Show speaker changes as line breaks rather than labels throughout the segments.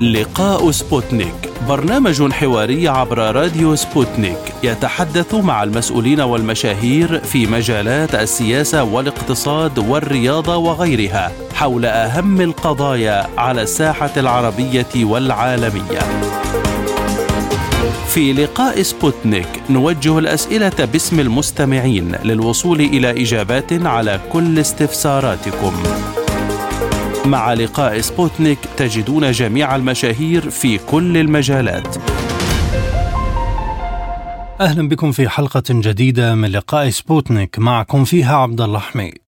لقاء سبوتنيك برنامج حواري عبر راديو سبوتنيك يتحدث مع المسؤولين والمشاهير في مجالات السياسة والاقتصاد والرياضة وغيرها حول أهم القضايا على الساحة العربية والعالمية. في لقاء سبوتنيك نوجه الأسئلة باسم المستمعين للوصول إلى إجابات على كل استفساراتكم. مع لقاء سبوتنيك تجدون جميع المشاهير في كل المجالات.
أهلا بكم في حلقة جديدة من لقاء سبوتنيك معكم فيها عبد الله حميد.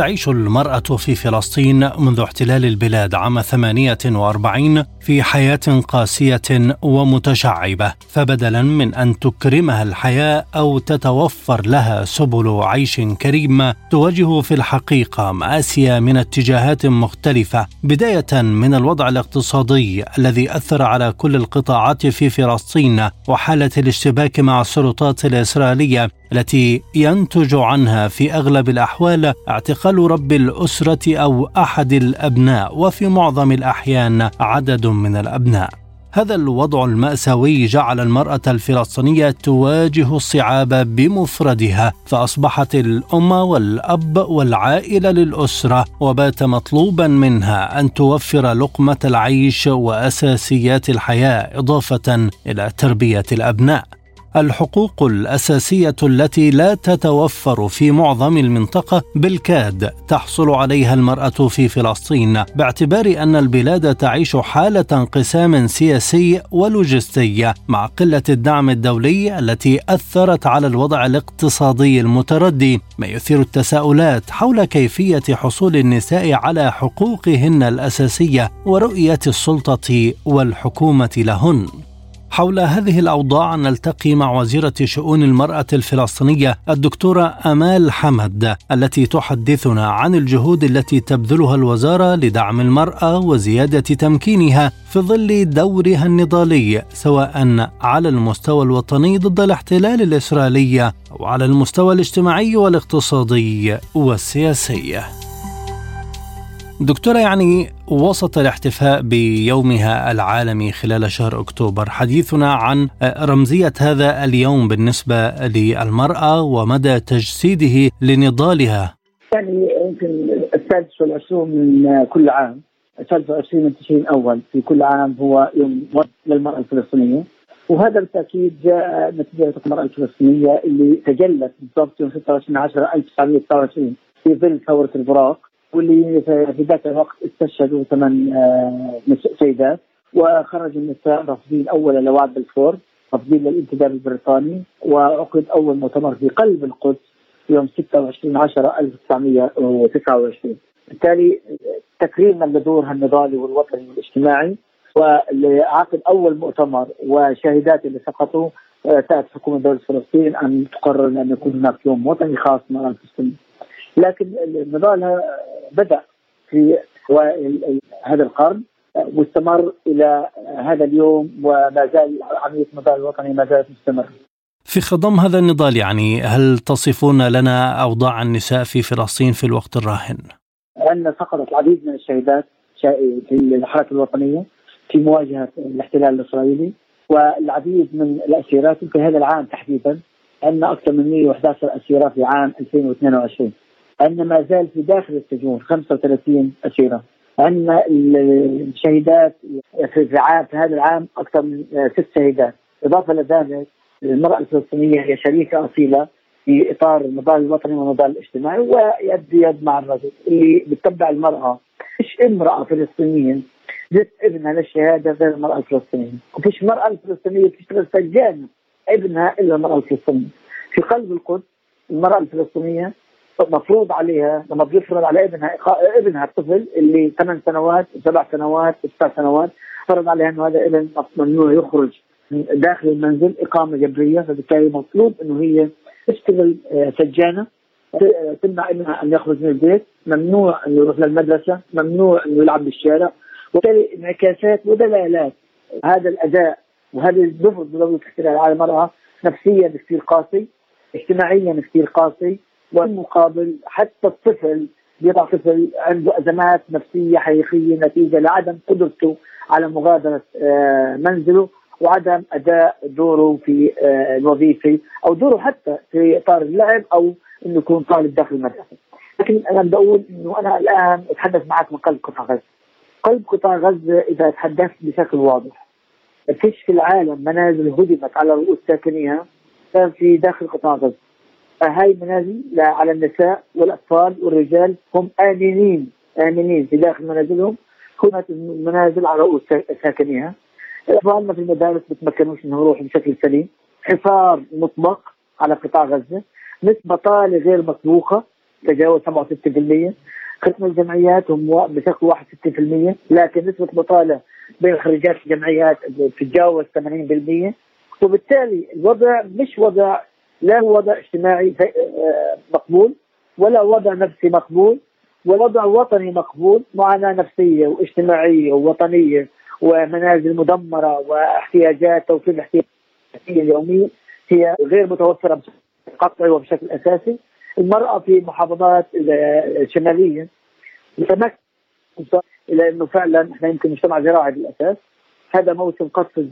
تعيش المرأة في فلسطين منذ احتلال البلاد عام 48 في حياة قاسية ومتشعبة، فبدلا من أن تكرمها الحياة أو تتوفر لها سبل عيش كريم، تواجه في الحقيقة مآسي من اتجاهات مختلفة، بداية من الوضع الاقتصادي الذي أثر على كل القطاعات في فلسطين، وحالة الاشتباك مع السلطات الإسرائيلية التي ينتج عنها في أغلب الأحوال اعتقال رب الأسرة أو أحد الأبناء وفي معظم الأحيان عدد من الأبناء. هذا الوضع المأساوي جعل المرأة الفلسطينية تواجه الصعاب بمفردها فأصبحت الأم والأب والعائلة للأسرة وبات مطلوبا منها أن توفر لقمة العيش وأساسيات الحياة إضافة إلى تربية الأبناء. الحقوق الأساسية التي لا تتوفر في معظم المنطقة بالكاد تحصل عليها المرأة في فلسطين باعتبار أن البلاد تعيش حالة انقسام سياسي ولوجستي مع قلة الدعم الدولي التي أثرت على الوضع الاقتصادي المتردي. ما يثير التساؤلات حول كيفية حصول النساء على حقوقهن الأساسية ورؤية السلطة والحكومة لهن. حول هذه الأوضاع نلتقي مع وزيرة شؤون المرأة الفلسطينية الدكتورة أمال حمد التي تحدثنا عن الجهود التي تبذلها الوزارة لدعم المرأة وزيادة تمكينها في ظل دورها النضالي سواء على المستوى الوطني ضد الاحتلال الإسرائيلي أو على المستوى الاجتماعي والاقتصادي والسياسي. دكتورة يعني وسط الاحتفاء بيومها العالمي خلال شهر أكتوبر حديثنا عن رمزية هذا اليوم بالنسبة للمرأة ومدى تجسيده لنضالها.
يعني يمكن السادس والعشرون من كل عام السادس والعشرين من تشرين الأول في كل عام هو يوم للمرأة الفلسطينية وهذا بالتأكيد جاء نتيجة المراه الفلسطينية اللي تجلت بالضبط يوم 26 10 1929 في ظل ثورة البراق واللي في ذاك الوقت استشهدوا ثمان آه، سيدات. وخرج النساء رافضين أول لوعد بالفور رافضين للانتداب البريطاني. وعقد أول مؤتمر في قلب القدس يوم 26 10 1929 بالتالي تكريما لدورها النضالي والوطني والاجتماعي. وعقد أول مؤتمر وشاهدات اللي سقطوا آه، تأتي حكومة دولة فلسطين أن تقرر أن يكون هناك يوم وطني خاص مع الفلسطينيين لكن النضال بدأ في هذا القرن واستمر إلى هذا اليوم وما زال عملية النضال الوطني ما زالت مستمرة.
في خضم هذا النضال يعني هل تصفون لنا أوضاع النساء في فلسطين في الوقت الراهن؟
عندنا سقطت العديد من الشهيدات في الحركة الوطنية في مواجهة الاحتلال الإسرائيلي والعديد من الأسيرات يمكن هذا العام تحديدا عندنا أكثر من 111 أسيرة في عام 2022 أن ما زال في داخل السجون 35 أسيرة. أن الشهيدات في هذا العام أكثر من ست شهيدات. إضافة إلى ذلك المرأة الفلسطينية هي شريكة أصيلة في إطار النضال الوطني والنضال الاجتماعي ويد بيد مع الرجل اللي بتتبع المرأة. فيش امرأة فلسطينية جت ابنها للشهادة غير المرأة الفلسطينية. وفيش مرأة الفلسطينية بتشتغل سجانة ابنها إلا المرأة الفلسطينية. في قلب القدس المرأة الفلسطينية مفروض عليها لما بيفرض على ابنها ابنها الطفل اللي ثمان سنوات سبع سنوات تسع سنوات فرض عليها إنه هذا ابن ممنوع يخرج داخل المنزل إقامة جبرية. فبالتالي مطلوب إنه هي تشتغل آه، سجانة تمنع ابنها أن يخرج من البيت، ممنوع انه يروح للمدرسة، ممنوع انه يلعب بالشارع، وبالتالي انعكاسات ودلالات. هذا الأداء وهذه الدفع بدولة الاحتلال على المرأة نفسيا كثير قاسي، اجتماعيا كثير قاسي، والمقابل حتى الطفل بيضع طفل عنده أزمات نفسية حقيقية نتيجة لعدم قدرته على مغادرة آه، منزله وعدم أداء دوره في آه، الوظيفي أو دوره حتى في إطار اللعب أو إنه يكون طالب داخل المدرسة. لكن أنا بدي أقول إنه أنا الآن أتحدث معك من قلب قطاع غزة. قلب قطاع غزة إذا تحدثت بشكل واضح فيش في العالم منازل هدمت على رؤوس ساكنيها كان في داخل قطاع غزة. هاي منازل على النساء والأطفال والرجال هم آمنين. آمنين في داخل منازلهم. هناك منازل على رؤوس ساكنيها. اطفالنا في المدارس ما بتمكنوش انه يروحوا بشكل سليم. حصار مطلق على قطاع غزة. نسبة طالة غير مسبوقه تجاوز 67% ختم الجمعيات هم بشكل 61% لكن نسبة البطاله بين خريجات الجمعيات تتجاوز 80% وبالتالي الوضع مش وضع لا هو وضع اجتماعي آه، مقبول ولا وضع نفسي مقبول ووضع وطني مقبول معاناة نفسية واجتماعية ووطنية ومنازل مدمرة واحتياجات توفير الاحتياجات اليومية هي غير متوفرة بشكل قطعي وبشكل أساسي. المرأة في المحافظات الشماليه متمكنه إلى إنه فعلا إحنا يمكن مجتمع زراعي بالأساس. هذا موسم قصف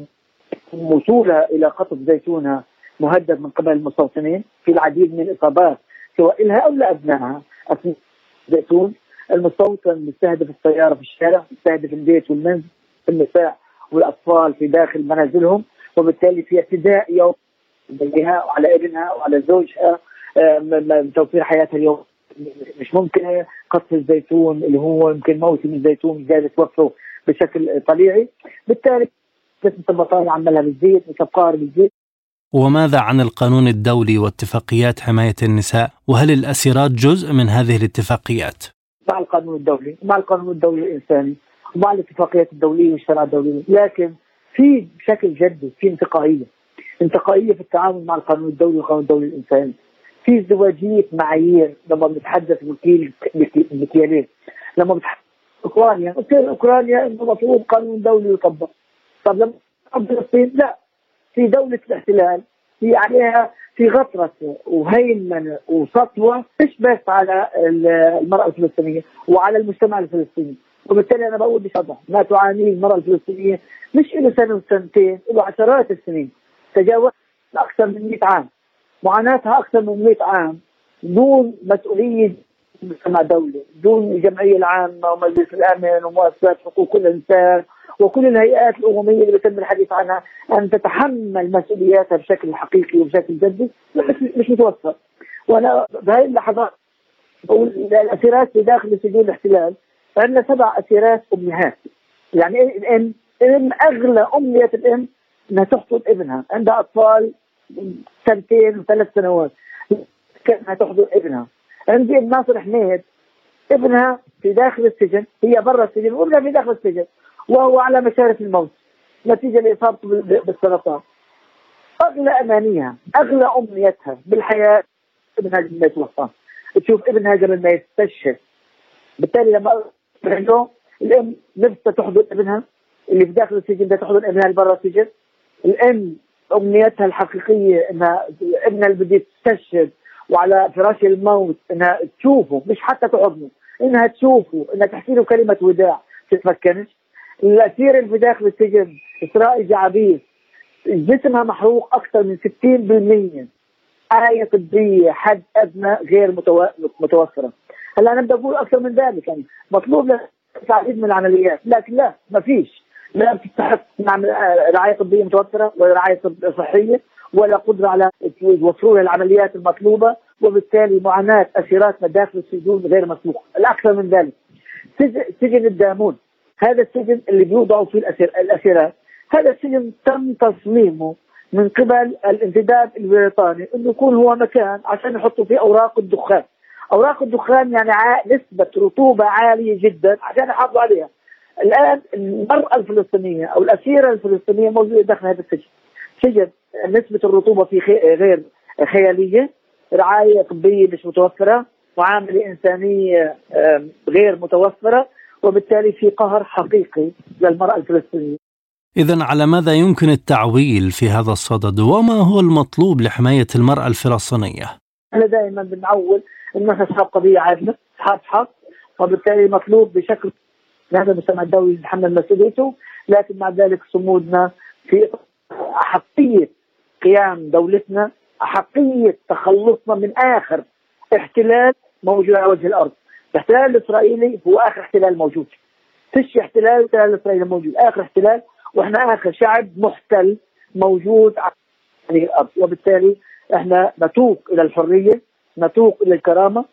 وصولها إلى قطف زيتونها مهدد من قبل المستوطنين في العديد من الإصابات سواء لها أو لابنائها اثناء زيتون المستوطن مستهدف السيارة في الشارع مستهدف البيت والمنزل النساء والأطفال في داخل منازلهم وبالتالي في اعتداء يوم عليها وعلى ابنها وعلى زوجها توفير حياتها اليوم. مش ممكن قصف الزيتون اللي هو يمكن موسم الزيتون جاي توفره بشكل طبيعي. بالتالي نسبة البطالة عملها بالزيت نسبة بالزيت
وماذا عن القانون الدولي واتفاقيات حماية النساء؟ وهل الأسيرات جزء من هذه الاتفاقيات؟
مع القانون الدولي مع القانون الدولي الإنساني ومع الاتفاقيات الدولية والشرائع الدولية لكن في بشكل جدي في انتقائية. انتقائية في التعامل مع القانون الدولي والقانون الدولي الإنساني. في ازدواجية معايير لما بنتحدث بكيل بكيالين لما بتحدث أوكرانيا أوكرانيا انه المفروض قانون دولي يطبق. طب لما فلسطين لا. في دولة الاحتلال في عليها في غطرسة وهيمنة وسطوة مش بس على المرأة الفلسطينية وعلى المجتمع الفلسطيني. وبالتالي أنا بقول بشطح ما تعانيه المرأة الفلسطينية مش له سنة وسنتين له عشرات السنين. تجاوز أكثر من 100 عام. معاناتها أكثر من 100 عام دون مسؤولية مجتمع دولي دون الجمعية العامة ومجلس الأمن ومؤسسات حقوق الإنسان وكل الهيئات الأممية اللي بيتم الحديث عنها أن تتحمل مسؤولياتها بشكل حقيقي وبشكل جدي مش متوفر. وأنا بهذه اللحظات بقول الأسيرات في داخل سجون الاحتلال عندنا سبع أسيرات أمهات. يعني الأم الأم أغلى أمنية الأم أنها تحضن ابنها. عندها أطفال سنتين وثلاث سنوات. كأنها تحضن ابنها. عندي الناصر حميد ابنها في داخل السجن هي برا السجن وابنها في داخل السجن. وهو على مشارف الموت. نتيجة لإصابته بالسرطان. أغلى أمانيها أغلى أمنيتها بالحياة ابنها قبل ما يتوفى. تشوف ابنها قبل ما يستشهد. بالتالي لما اليوم الأم نفسها تحضن ابنها اللي في داخل السجن ده تحضن ابنها اللي برا السجن. الأم أمنيتها الحقيقية إنها ابنها اللي بده يستشهد وعلى فراش الموت إنها تشوفه مش حتى تحضنه إنها تشوفه إنها تحكي له كلمة وداع. تتمكنش؟ الاسير اللي في داخل السجن إسرائيل جعبيس جسمها محروق أكثر من 60% آية طبية حد أدنى غير متوفرة. هلأ أنا بدي أقول أكثر من ذلك يعني مطلوب العديد من العمليات. لكن لا ما فيش. لا بتستحق نعمل رعاية طبية متوفرة ولا رعاية صحية ولا قدرة على يوفروا العمليات المطلوبة. وبالتالي معاناة أسيراتنا داخل السجون غير مسبوقة. الأكثر من ذلك. سجن الدامون. هذا السجن اللي بيوضعوا فيه الأسير الأسيرات. هذا السجن تم تصميمه من قبل الانتداب البريطاني إنه يكون هو مكان عشان يحطوا فيه أوراق الدخان. أوراق الدخان يعني نسبة رطوبة عالية جدا عشان يحافظوا عليها. الآن المرأة الفلسطينية أو الأسيرة الفلسطينية موجودة داخل هذا السجن. سجن نسبة الرطوبة فيه غير خيالية. رعاية طبية مش متوفرة. معاملة إنسانية غير متوفرة. وبالتالي في قهر حقيقي للمرأة الفلسطينية.
إذا على ماذا يمكن التعويل في هذا الصدد؟ وما هو المطلوب لحماية المرأة الفلسطينية؟
أنا دائما بنعول إنه أصحاب قضية عادلة أصحاب حق وبالتالي مطلوب بشكل هذا المجتمع الدولي يتحمل مسؤوليته لكن مع ذلك صمودنا في أحقية قيام دولتنا أحقية تخلصنا من آخر احتلال موجود على وجه الأرض. الاحتلال الإسرائيلي هو آخر احتلال موجود. فيش احتلال الاحتلال الإسرائيلي موجود. آخر احتلال وإحنا آخر شعب محتل موجود. على هذه الأرض وبالتالي إحنا نتوق إلى الحرية نتوق إلى الكرامة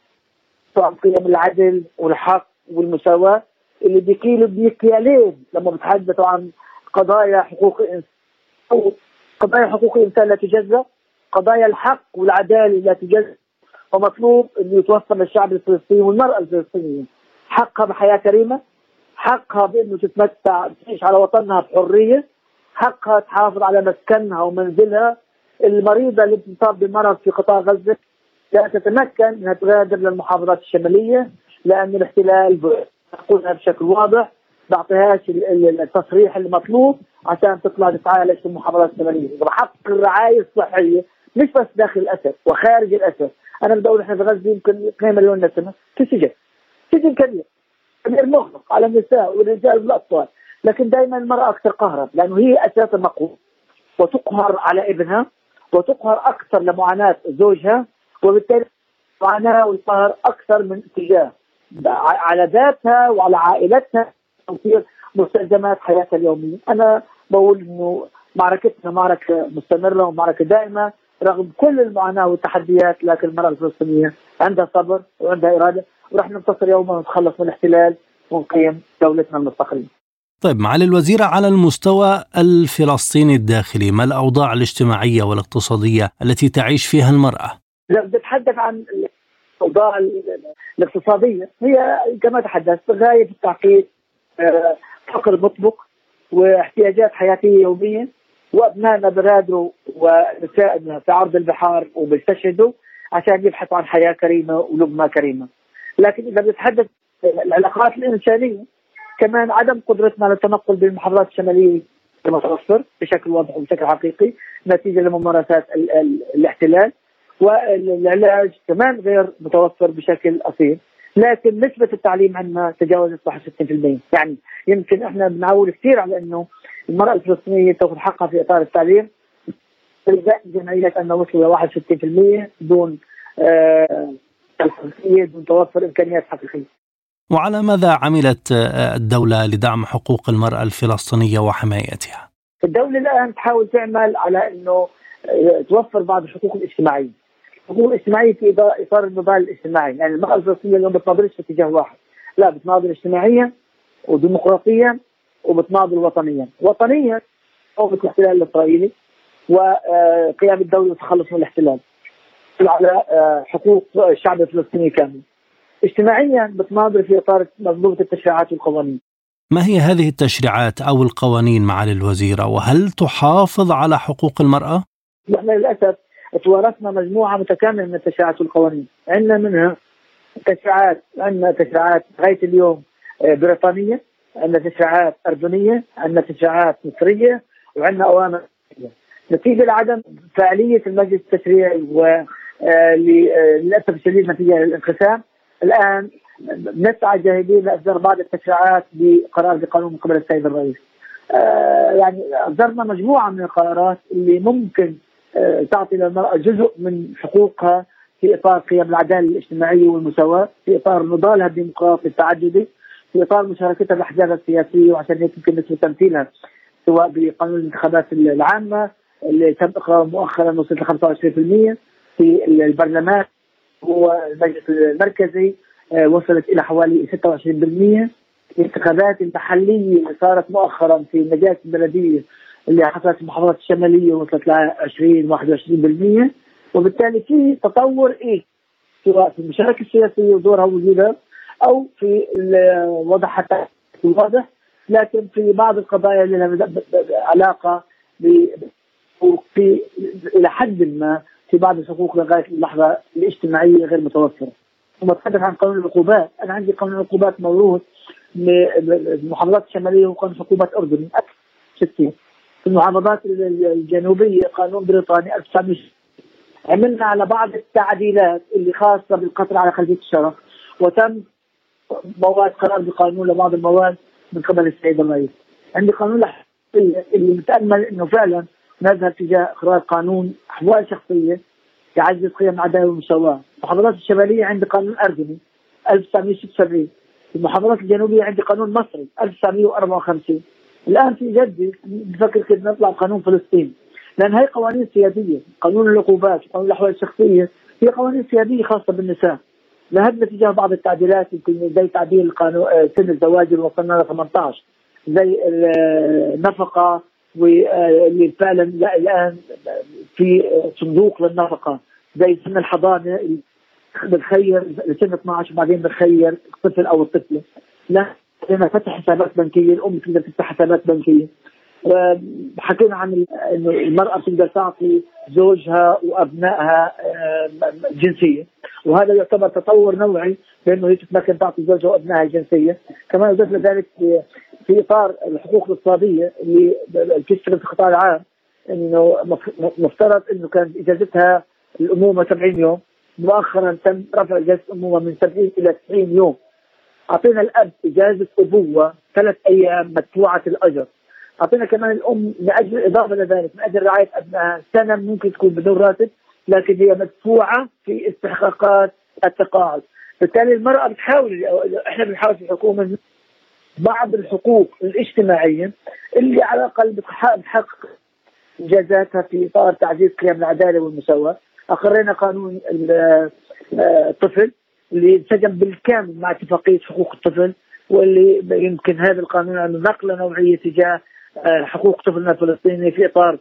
طبعا قيم العدل والحق والمساواة اللي بيكيلوا بمكيالين لما بتحدثوا عن قضايا حقوق الانسان قضايا حقوق الإنسان لا تجزأ قضايا الحق والعدالة لا تجزأ. ومطلوب انه يتوفر للشعب الفلسطيني والمرأة الفلسطينية. حقها بحياة كريمة حقها بأنه تتمتع تعيش على وطنها بحرية حقها تحافظ على مسكنها ومنزلها. المريضة اللي بتصاب بمرض في قطاع غزة لا تتمكن إنها تغادر للمحافظات الشمالية لأن الاحتلال نقولها بشكل واضح بعطيهاش التصريح المطلوب عشان تطلع تتعالج في المحافظات الشمالية، حق الرعاية الصحية مش بس داخل الاسر وخارج الاسر، أنا بدور إحنا في غزة يمكن 2 مليون نسمة. في سجن. سجن كبير. كبير مغلق على النساء والرجال والأطفال، لكن دائما المرأة أكثر قهرا لأنه هي أساسا مقهور وتقهر على ابنها وتقهر أكثر لمعاناة زوجها وبالتالي معاناه والقهر أكثر من اتجاه على ذاتها وعلى عائلتها توفير مستلزمات حياتها اليومية، أنا بقول إنه معركتنا معركة مستمرة ومعركة دائمة. رغم كل المعاناة والتحديات لكن المرأة الفلسطينية عندها صبر وعندها إرادة ورح ننتصر يوما ونتخلص من الاحتلال ونقيم دولتنا المستقلة.
طيب معالي الوزيرة على المستوى الفلسطيني الداخلي ما الأوضاع الاجتماعية والاقتصادية التي تعيش فيها المرأة؟
بتحدث عن الأوضاع الاقتصادية هي كما تحدثت غاية التعقيد آه، فقر مطبق واحتياجات حياتية يومية وابنائنا برادوا ونسائنا في عرض البحار وبيستشهدوا عشان يبحثوا عن حياة كريمة ولقمة كريمة. لكن إذا بنتحدث العلاقات الإنسانية كمان عدم قدرتنا للتنقل بالمحافظات الشمالية متوفر بشكل واضح وبشكل حقيقي نتيجة لممارسات الاحتلال والعلاج كمان غير متوفر بشكل أصيل لكن نسبة التعليم عندنا تجاوزت 61% يعني يمكن إحنا بنعول كثير على إنه المرأة الفلسطينية تأخذ حقها في إطار التعليم الجمعيات انه وصلوا ل 61% دون آه دون توفر إمكانيات حقيقية.
وعلى ماذا عملت آه، الدولة لدعم حقوق المرأة الفلسطينية وحمايتها؟
الدولة الآن تحاول تعمل على أنه آه، توفر بعض الحقوق الاجتماعية الحقوق الاجتماعيه في إطار النضال الاجتماعي، يعني المرأة الفلسطينيه اليوم بتناضلش في اتجاه واحد، لا بتناضل اجتماعيا وديمقراطيا وبتناضل وطنيا، وطنيا قوة الاحتلال الإسرائيلي وقيام الدولة بالتخلص من الاحتلال على آه، حقوق الشعب الفلسطيني كامل. اجتماعيا بتناضل في إطار منظومه التشريعات والقوانين.
ما هي هذه التشريعات أو القوانين معالي الوزيرة وهل تحافظ على حقوق المرأة؟
نحن للأسف توارثنا مجموعة متكاملة من التشريعات والقوانين، عندنا منها تشريعات عندنا تشريعات لغاية اليوم آه، بريطانية، عندنا تشريعات أردنية، عندنا تشريعات مصرية، وعندنا أوامر نتيجة لعدم فعالية المجلس التشريعي و آه، آه، للأسف الشديد نتيجة للانقسام الآن نسعى جاهدين لإصدار بعض التشريعات بقرار بقانون من قبل السيد الرئيس. يعني إصدرنا مجموعة من القرارات اللي ممكن تعطي للمرأة جزء من حقوقها في إطار قيم العدالة الاجتماعية والمساواة في إطار نضالها الديمقراطي التعددي في إطار مشاركتها بالأحزاب السياسية وعشان هيك يمكن نسبة تمثيلها سواء بقانون الانتخابات العامة اللي تم إقراره مؤخرا وصلت ل 25% في البرلمان والمجلس المركزي آه، وصلت إلى حوالي 26% الانتخابات المحلية اللي صارت مؤخرا في المجالس البلدية اللي حصلت المحافظات الشمالية وصلت ل 20 21% وبالتالي في تطور إيه؟ سواء في المشاركة السياسية ودورها ووجودها أو في الوضع حتى واضح. لكن في بعض القضايا اللي لها علاقة في إلى حد ما في بعض الحقوق لغاية اللحظة الاجتماعية غير متوفرة. ثم تحدث عن قانون العقوبات، أنا عندي قانون العقوبات موروث من المحافظات الشمالية وقانون عقوبات اردني أكثر 60 في المحافظات الجنوبية قانون بريطاني 1900 عملنا على بعض التعديلات اللي خاصة بالقتل على خلفيه الشرف. وتم مواد قرار بقانون لبعض المواد من قبل السيد الرئيس. عندي قانون اللي متأمل إنه فعلا نذهب تجاه اخراج قانون أحوال شخصية يعزز قيم العداله والمساواه، المحافظات الشمالية عندي قانون أردني 1976 المحافظات الجنوبية عندي قانون مصري 1954 الآن في جدي بفكر كيف نطلع قانون فلسطين. لأن هي قوانين سيادية. قانون العقوبات وقانون الأحوال الشخصية. هي قوانين سيادية خاصة بالنساء. ذهبنا تجاه بعض التعديلات يمكن زي تعديل قانون آه، سن الزواج اللي وصلنا ل 18 زي النفقه واللي فعلا الآن في صندوق للنفقة. زي سن الحضانة بنخير لسن 12 وبعدين بنخير الطفل أو الطفلة. لا فتح حسابات بنكية الأم تقدر تفتح حسابات بنكية. حكينا عن إنه المرأة بتقدر تعطي زوجها وأبنائها آه، جنسية. وهذا يعتبر تطور نوعي بأنه هي تتمكن تعطي زوجها وأبنائها الجنسيه كمان اضيف لذلك في إطار الحقوق الاقتصادية اللي بتشتغل في القطاع العام. إنه مفترض إنه كانت إجازتها الأمومة 70 يوم. مؤخرا تم رفع إجازة الأمومة من 70 إلى 90 يوم. أعطينا الأب إجازة أبوة ثلاث أيام مدفوعة الأجر. أعطينا كمان الأم من أجل اضافه لذلك من أجل رعاية ابنائها سنة ممكن تكون بدون راتب لكن هي مدفوعة في استحقاقات التقاعد. بالتالي المرأة بتحاول إحنا بنحاول في الحكومة بعض الحقوق الاجتماعية اللي على الأقل بتحقق إنجازاتها في إطار تعزيز قيم العدالة والمساواة. أقرينا قانون الطفل. اللي انسجم بالكامل مع اتفاقية حقوق الطفل واللي يمكن هذا القانون نقله نوعية تجاه آه، حقوق طفلنا الفلسطيني في إطار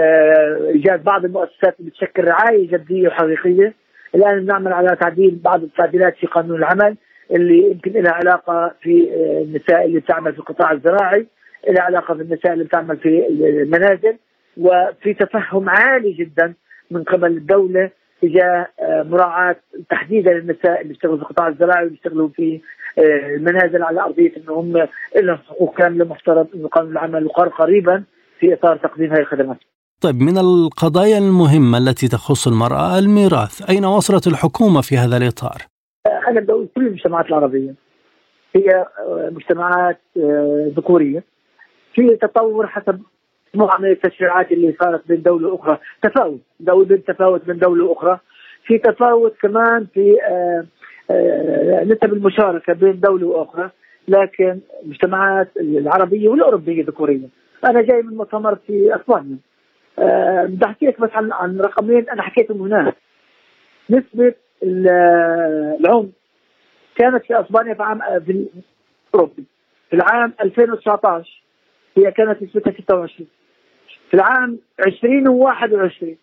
آه، إيجاد بعض المؤسسات اللي بتشكل رعاية جدية وحقيقية. الآن بنعمل على تعديل بعض التعديلات في قانون العمل اللي يمكن لها علاقة في آه، النساء اللي بتعمل في القطاع الزراعي لها علاقة بالنساء اللي بتعمل في المنازل وفي تفهم عالي جدا من قبل الدولة تجاه مراعاة تحديدا النساء اللي بيشتغلوا في القطاع الزراعي واللي بيشتغلوا في المنازل على أرضية انه هم لهم حقوق كاملة مفترض انه قانون العمل يقر قريبا في إطار تقديم هذه الخدمات.
طيب من القضايا المهمة التي تخص المرأة الميراث، أين وصلت الحكومة في هذا الإطار؟
أنا بدي أقول كل المجتمعات العربية هي مجتمعات آه، ذكورية في تطور حسب مجموعه من التشريعات اللي صارت بين دولة وأخرى، تفاوت، دوله تفاوت من دولة وأخرى، في تفاوت كمان في آه، آه، نسب المشاركة بين دولة وأخرى لكن المجتمعات العربية والأوروبية ذكوريه أنا جاي من مؤتمر في أسبانيا. أه بدي أحكي لك بس عن عن رقمين أنا حكيتهم هناك. نسبة العنف كانت في أسبانيا في عام في الأوروبي. في العام 2019 هي كانت نسبتها 26 في العام 2021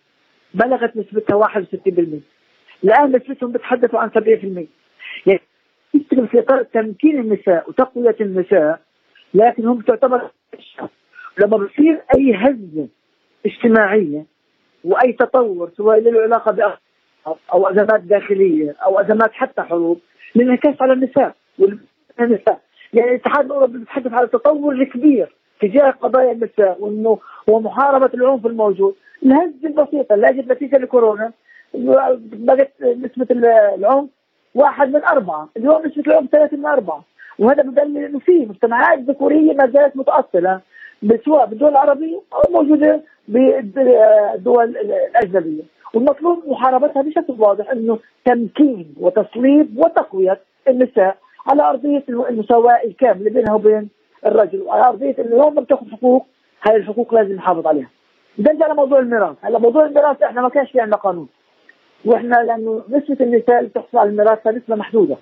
بلغت نسبتها 61% الآن نسبتهم بتحدثوا عن 70% يعني يشتغل في إطار تمكين النساء وتقوية النساء لكن هم تعتبر لما بصير أي هزة اجتماعية وأي تطور سواء له علاقة أو أزمات داخلية أو أزمات حتى حروب للانعكاس على النساء. والنساء يعني الاتحاد الأوروبي بيتحدث على التطور الكبير. تجاه قضايا النساء وإنه ومحاربه العنف الموجود. الهزة البسيطة اللي اجت نتيجة لكورونا بقت نسبة العنف واحد من أربعة، اليوم نسبة العنف ثلاثة من أربعة، وهذا بدل انه في مجتمعات ذكورية ما زالت متأصلة سواء بالدول العربية أو موجودة بالدول الأجنبية، والمطلوب محاربتها بشكل واضح إنه تمكين وتصليب وتقوية النساء على أرضية المساواة الكاملة بينها وبين الرجل. وعلى أرضية إنه يوم ما بتاخذ حقوق هاي الحقوق لازم نحافظ عليها. نرجع لموضوع الميراث، هلا موضوع الميراث إحنا ما كانش في عندنا قانون. وإحنا لأنه نسبة النساء اللي بتحصل على الميراث نسبه محدودة.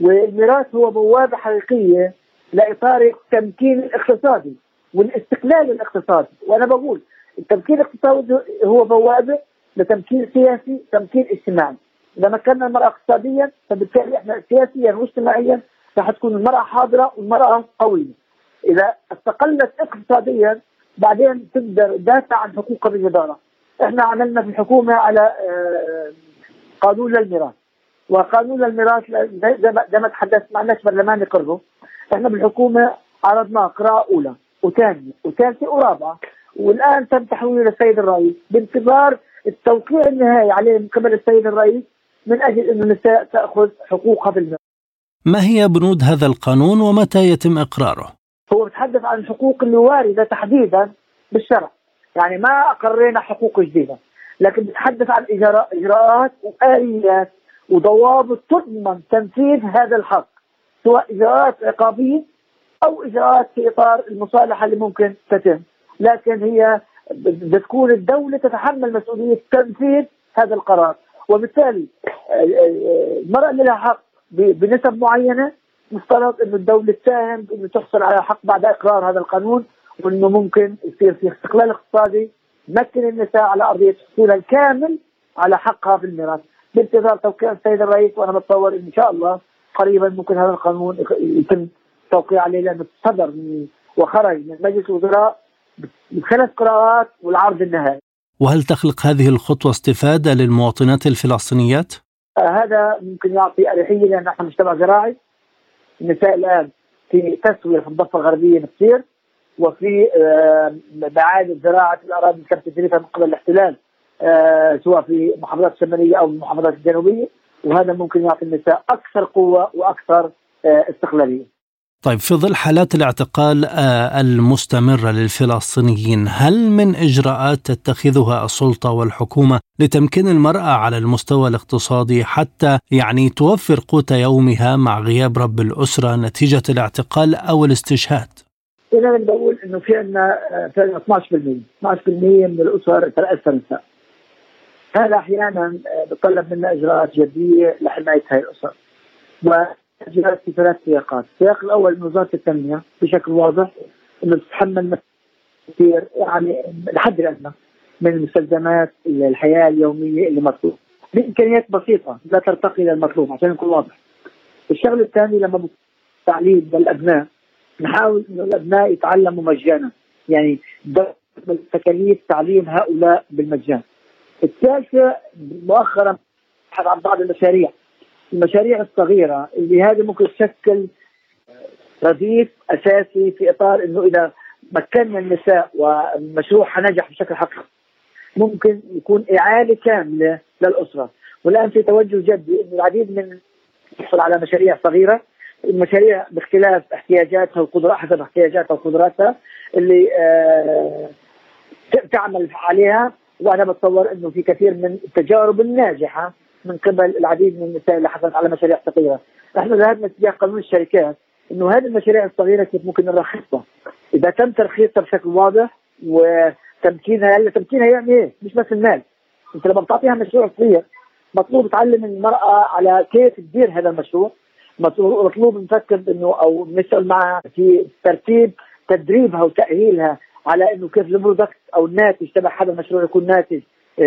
والميراث هو بوابة حقيقية لإطار التمكين الاقتصادي والاستقلال الاقتصادي. وأنا بقول التمكين الاقتصادي هو بوابة لتمكين سياسي تمكين اجتماعي. إذا مكنا المرأة اقتصاديا فبالتالي إحنا سياسيا واجتماعيا راح تكون المرأة حاضرة والمرأة قوية. إذا استقلت اقتصاديا بعدين تقدر تدافع عن حقوقها بجداره إحنا عملنا في الحكومة على آه، قانون الميراث وقانون الميراث زي ما تحدثت ما عندناش برلمان يقره إحنا بالحكومة عرضناه قراءه أولى وثانية وثالثة ورابعة. والآن تم تحويله للسيد الرئيس بانتظار التوقيع النهائي عليه من قبل السيد الرئيس من أجل إنه النساء تأخذ حقوقها بالميراث.
ما هي بنود هذا القانون ومتى يتم إقراره؟
هو بيتحدث عن الحقوق اللي واردة تحديدا بالشرع. يعني ما أقرينا حقوق جديدة لكن بيتحدث عن إجراءات وآليات وضوابط تضمن تنفيذ هذا الحق سواء إجراءات عقابية أو إجراءات في إطار المصالحة اللي ممكن تتم. لكن هي بتكون الدولة تتحمل مسؤولية تنفيذ هذا القرار. وبالتالي المرأة اللي لها حق بنسب معينة. مفترض إنه الدولة تساهم إنه تحصل على حق بعد إقرار هذا القانون وإنه ممكن يصير في استقلال اقتصادي يمكن النساء على أرضية حصولها الكامل على حقها في الميراث بانتظار توقيع السيد الرئيس وأنا بتصور إن شاء الله قريبا ممكن هذا القانون يتم توقيع عليه لأنه صدر وخرج من مجلس الوزراء بثلاث قراءات والعرض النهائي.
وهل تخلق هذه الخطوة استفادة للمواطنات الفلسطينيات؟
آه هذا ممكن يعطي أريحية لأن نحن مجتمع زراعي النساء الآن في تسوية في الضفة الغربية بتصير وفي آه معاد زراعه الأراضي اللي من قبل الاحتلال آه سواء في المحافظات الشمالية أو المحافظات الجنوبية وهذا ممكن يعطي النساء أكثر قوة وأكثر آه استقلالية.
طيب في ظل حالات الاعتقال آه، المستمرة للفلسطينيين هل من إجراءات تتخذها السلطة والحكومة لتمكين المرأة على المستوى الاقتصادي حتى يعني توفر قوت يومها مع غياب رب الأسرة نتيجة الاعتقال أو الاستشهاد؟
هنا بنقول إنه في عندنا 12% 12% من الاسر ترأسها النساء هذا أحيانا آه، بتطلب منا إجراءات جدية لحماية هاي الاسر جاءت في ثلاث سياقات، السياق الأول من وزاره التنمية بشكل واضح إنه تتحمل كثير يعني الحد الادنى من المستلزمات الحياة اليومية اللي مطلوب بإمكانيات بسيطة لا ترتقي إلى المطلوب عشان نكون واضح. الشغله الثانية لما التعليم للأبناء نحاول إنه الأبناء يتعلموا مجانا يعني تكاليف تعليم هؤلاء بالمجان. الثالثة مؤخرا عن بعض المشاريع المشاريع الصغيرة اللي هذه ممكن تشكل رديف أساسي في إطار إنه إذا مكنا النساء ومشروعها نجح بشكل حقيقي ممكن يكون إعادة كاملة للأسرة. والآن في توجه جدي انه العديد من يحصل على مشاريع صغيرة المشاريع باختلاف احتياجاتها وقدراتها حسب احتياجاتها وقدراتها اللي آه تعمل عليها وأنا بتصور إنه في كثير من التجارب الناجحة من قبل العديد من النساء اللي حصلت على مشاريع صغيرة، نحن ذهبنا اتجاه قانون الشركات إنه هذه المشاريع الصغيرة كيف ممكن نرخصها؟ إذا تم ترخيصها بشكل واضح وتمكينها هلا تمكينها يعني إيه؟ مش بس المال، أنت لما بتعطيها مشروع صغير مطلوب تعلم المرأة على كيف تدير هذا المشروع، مطلوب نفكر إنه أو نسأل معها في ترتيب تدريبها وتأهيلها على إنه كيف ال product أو الناتج تبع هذا المشروع يكون ناتج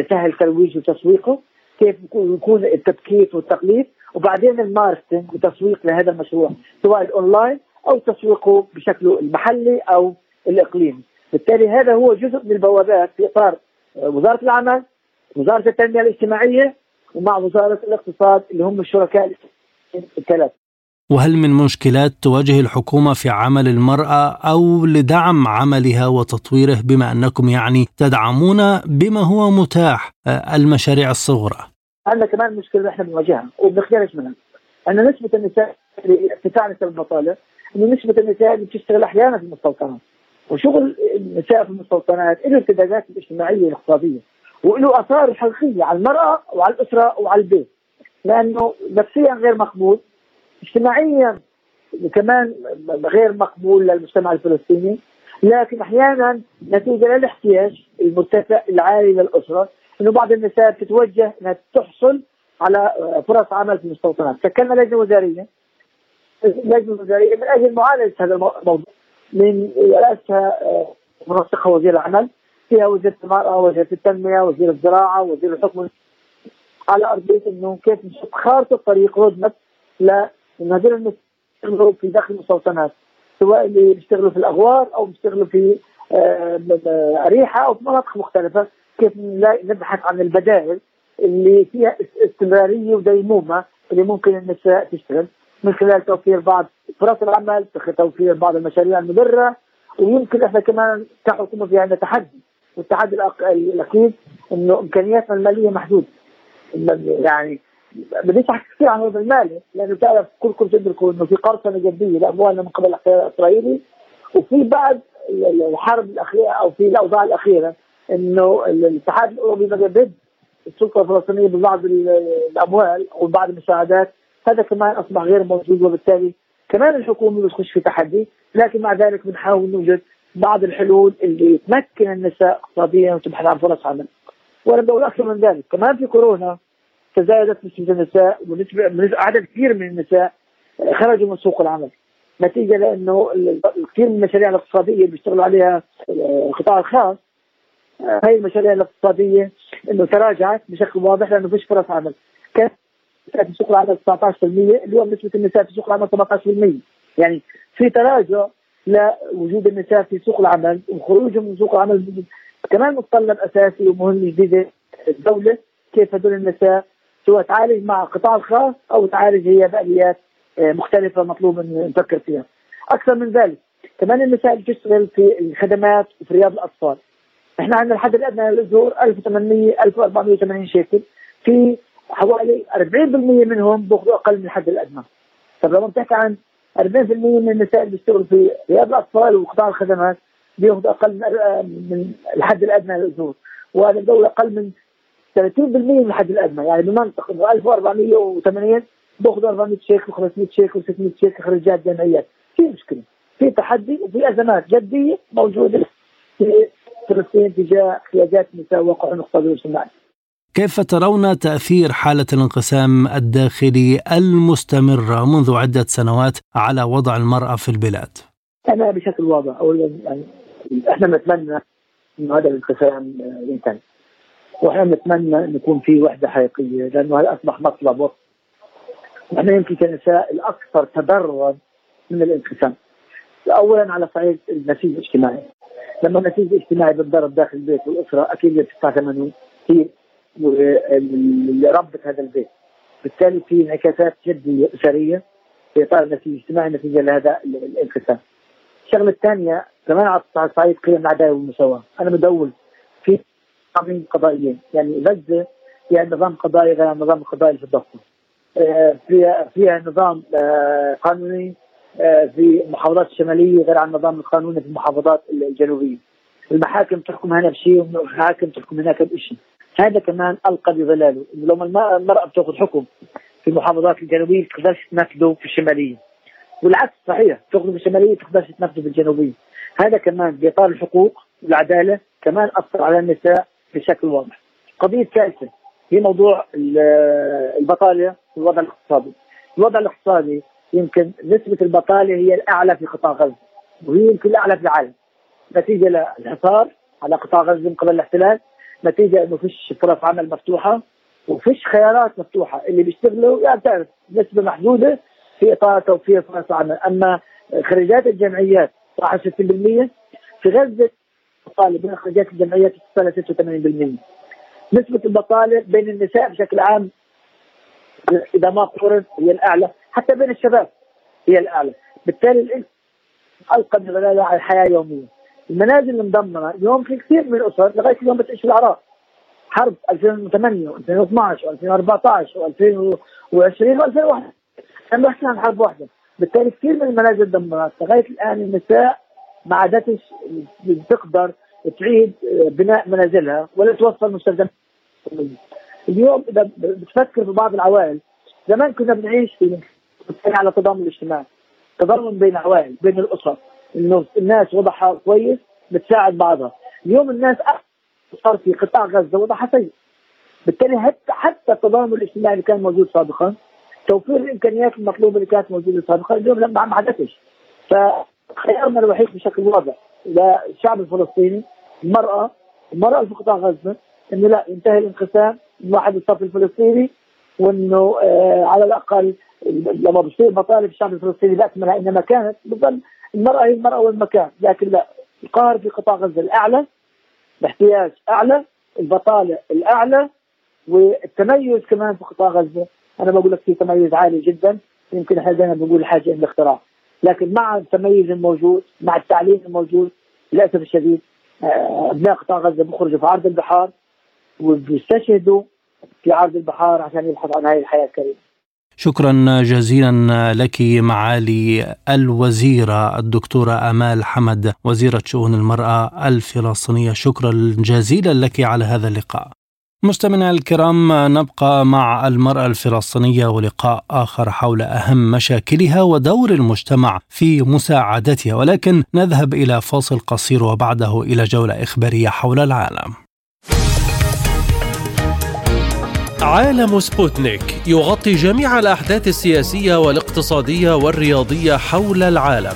سهل ترويجه وتسويقه كيف يكون التبكيت والتغليف وبعدين ال marketing وتسويق لهذا المشروع سواء الأونلاين أو تسويقه بشكله المحلي أو الإقليمي. بالتالي هذا هو جزء من البوابات في إطار وزارة العمل وزارة التنمية الاجتماعية ومع وزارة الاقتصاد اللي هم الشركاء الثلاثة.
وهل من مشكلات تواجه الحكومة في عمل المرأة أو لدعم عملها وتطويره بما أنكم يعني تدعمون بما هو متاح آه، المشاريع الصغرى؟
عندنا كمان مشكلة إحنا بنواجهها وبنخجلش منها. أن نسبة النساء ارتفاع نسب البطالة أن نسبة النساء اللي بتشتغل أحيانا في المستوطنات. وشغل النساء في المستوطنات له ارتدادات الاجتماعية والاقتصادية وله آثار حقيقية على المرأة وعلى الأسرة وعلى البيت. لأنه نفسيا غير مقبول اجتماعيا كمان غير مقبول للمجتمع الفلسطيني. لكن أحيانا نتيجة للاحتياج المرتفع العالي للأسرة إنه بعض النساء تتوجه إنها تحصل على فرص عمل في المستوطنات، شكلنا لجنه وزاريه لجنه وزاريه من أجل معالجة هذا الموضوع. من رأسها آه، منسقها وزير العمل فيها وزيره المراه، وزيره التنمية، وزير الزراعة، وزير الحكم. على أرضية إنه كيف نشوف خارطة الطريق رود ماب ان هذول يشتغلوا في داخل المستوطنات سواء اللي بيشتغلوا في الأغوار أو بيشتغلوا في آه، أريحة أو في مناطق مختلفة كيف نبحث عن البدائل اللي فيها استمرارية وديمومة اللي ممكن النساء تشتغل. من خلال توفير بعض فرص العمل توفير بعض المشاريع المدره ويمكن إحنا كمان كحكومة في عندنا تحدي. والتحدي الاكيد إنه إمكانياتنا المالية محدودة. يعني بديش احكي كثير عن الوضع المالي لأنه بتعرف كلكم تدركوا إنه في قرصنة جدية لاموالنا من قبل الاحتلال الاسرائيلي وفي بعد الحرب الأخيرة أو في الأوضاع الأخيرة إنه الاتحاد الأوروبي بدأ ضد السلطة الفلسطينية ببعض الأموال وبعض المساعدات هذا كمان أصبح غير موجود وبالتالي كمان الحكومة بتخش في تحدي لكن مع ذلك بنحاول نوجد بعض الحلول اللي تمكن النساء اقتصاديا وتبحث عن فرص عمل. وأنا بقول أكثر من ذلك كمان في كورونا تزايدت نسبه النساء ونسبه عدد كثير من النساء خرجوا من سوق العمل. نتيجة لأنه كثير من المشاريع الاقتصادية اللي بيشتغلوا عليها القطاع الخاص هاي المشاريع الاقتصادية إنه تراجعت بشكل واضح لأنه فيش فرص عمل. كان في سوق العمل 19% اليوم نسبة النساء في سوق العمل 17% يعني في تراجع لوجود النساء في سوق العمل وخروجهم من سوق العمل. كمان متطلب أساسي ومهم جديد الدولة كيف هدول النساء سواء تعالج مع القطاع الخاص أو تعالج هي باليات آه، مختلفة مطلوب أن نفكر فيها. أكثر من ذلك كمان النساء بتشتغل في الخدمات وفي رياض الأطفال. إحنا عندنا الحد الادنى للاجور 1800 1480 شيكل في حوالي 40% منهم بياخذوا أقل من الحد الأدنى. طب لما بتحكي عن 40% من النساء اللي بيشتغلوا في رياض الأطفال وقطاع الخدمات بياخذوا أقل من الحد الأدنى للاجور وهذا الدولة أقل من 30% من الحد الأدنى. يعني بمنطق إنه 1480 بياخذوا 400 شيك و500 شيك و600 شيك خريجات جامعيات في مشكلة. في تحدي وفي أزمات جدية موجودة في فلسطين تجاه احتياجات النساء وواقعهم الاقتصادي والاجتماعي.
كيف ترون تأثير حالة الانقسام الداخلي المستمرة منذ عدة سنوات على وضع المرأة في البلاد؟
أنا بشكل واضح. أولا يعني إحنا نتمنى إنه هذا الانقسام ينتهي. وإحنا نتمنى ان يكون في وحدة حقيقية لأنه هذا أصبح مطلب. وقت إحنا يمكن كنساء الأكثر تضررا من الانقسام. اولا على صعيد النسيج الاجتماعي. لما النسيج الاجتماعي بتضرب داخل البيت والأسرة أكيد بتدفع ثمنه. هي اللي ربت هذا البيت. بالتالي في انعكاسات جدية أسرية في إطار النسيج الاجتماعي نتيجة لهذا الانقسام. الشغلة الثانية كمان على صعيد قيم العداله والمساواة. أنا بدور قوانين قضائيين يعني غزة فيها نظام قضائي غير النظام القضائي في الضفه آه، فيها فيها نظام آه، قانوني آه، في المحافظات الشماليه غير عن النظام القانوني في المحافظات الجنوبية. المحاكم تحكم هنا بشيء والمحاكم تحكم هناك بشيء هذا كمان ألقى بظلاله. إنه لما المراه بتأخذ حكم في المحافظات الجنوبية ما تقدرش تنفذه في الشمالية. والعكس صحيح تأخذه في الشمالية تقدرش تنفذه في الجنوبية. هذا كمان بإطار الحقوق والعدالة كمان أثر على النساء بشكل واضح. قضية ثالثه هي موضوع البطالة والوضع الاقتصادي. الوضع الاقتصادي يمكن نسبة البطالة هي الأعلى في قطاع غزة وهي يمكن الأعلى في العالم. نتيجة للحصار على قطاع غزة من قبل الاحتلال نتيجة إنه فيش فرص عمل مفتوحة وفيش خيارات مفتوحة. اللي بيشتغلوا يعني بتعرف نسبة محدودة في إطار توفير فرص عمل. أما خريجات الجمعيات 61% في غزة البطالة بين خريجات الجمعيات تصل 86% نسبة البطالة بين النساء بشكل عام إذا ما قرر هي الأعلى حتى بين الشباب هي الأعلى. بالتالي ألقى على الحياة اليوميه المنازل المدمره اليوم في كثير من الأسر لغاية اليوم بتعيش العراق. حرب 2008 و2012 و2014 و2020 و2001 إحنا بنحكي عن حرب واحدة. بالتالي كثير من المنازل دمرت لغاية الآن النساء ما عادتش بتقدر تعيد بناء منازلها ولا توصل مستلزمات اليوم إذا بتفكر في بعض العوائل زمان كنا بنعيش في على تضامن الاجتماعي تضامن بين العوائل بين الاسر إنه الناس وضعها كويس بتساعد بعضها. اليوم الناس صار في قطاع غزة وضعها سيء. بالتالي حتى حتى التضامن الاجتماعي اللي كان موجود سابقا توفير الإمكانيات المطلوبة اللي كانت موجودة سابقا اليوم ما حدثش فخيارنا الوحيد بشكل واضح. للشعب الفلسطيني المرأة المرأة في قطاع غزة انه لا ينتهي الانقسام واحد الصف الفلسطيني وإنه آه على الأقل لما بصير مطالب الشعب الفلسطيني باكملها إنما كانت بظل المرأة هي المرأة والمكان. لكن لا القهر في قطاع غزة الأعلى الاحتياج أعلى البطالة الأعلى والتميز كمان في قطاع غزة. أنا بقول لك في تميز عالي جدا يمكن إحنا دائما بنقول الحاجة إلى الاختراع لكن مع التميز الموجود مع التعليم الموجود للأسف الشديد آه، أبناء قطاع غزة بيخرجوا في عرض البحار وبيستشهدوا في عرض البحار عشان يبحث عن هذه الحياة الكريمة.
شكرا جزيلا لك معالي الوزيرة الدكتورة آمال حمد وزيرة شؤون المرأة الفلسطينية شكرا جزيلا لك على هذا اللقاء مستمعينا الكرام نبقى مع المرأة الفلسطينية ولقاء آخر حول أهم مشاكلها ودور المجتمع في مساعدتها. ولكن نذهب إلى فاصل قصير وبعده إلى جولة إخبارية حول العالم.
عالم سبوتنيك يغطي جميع الأحداث السياسية والاقتصادية والرياضية حول العالم.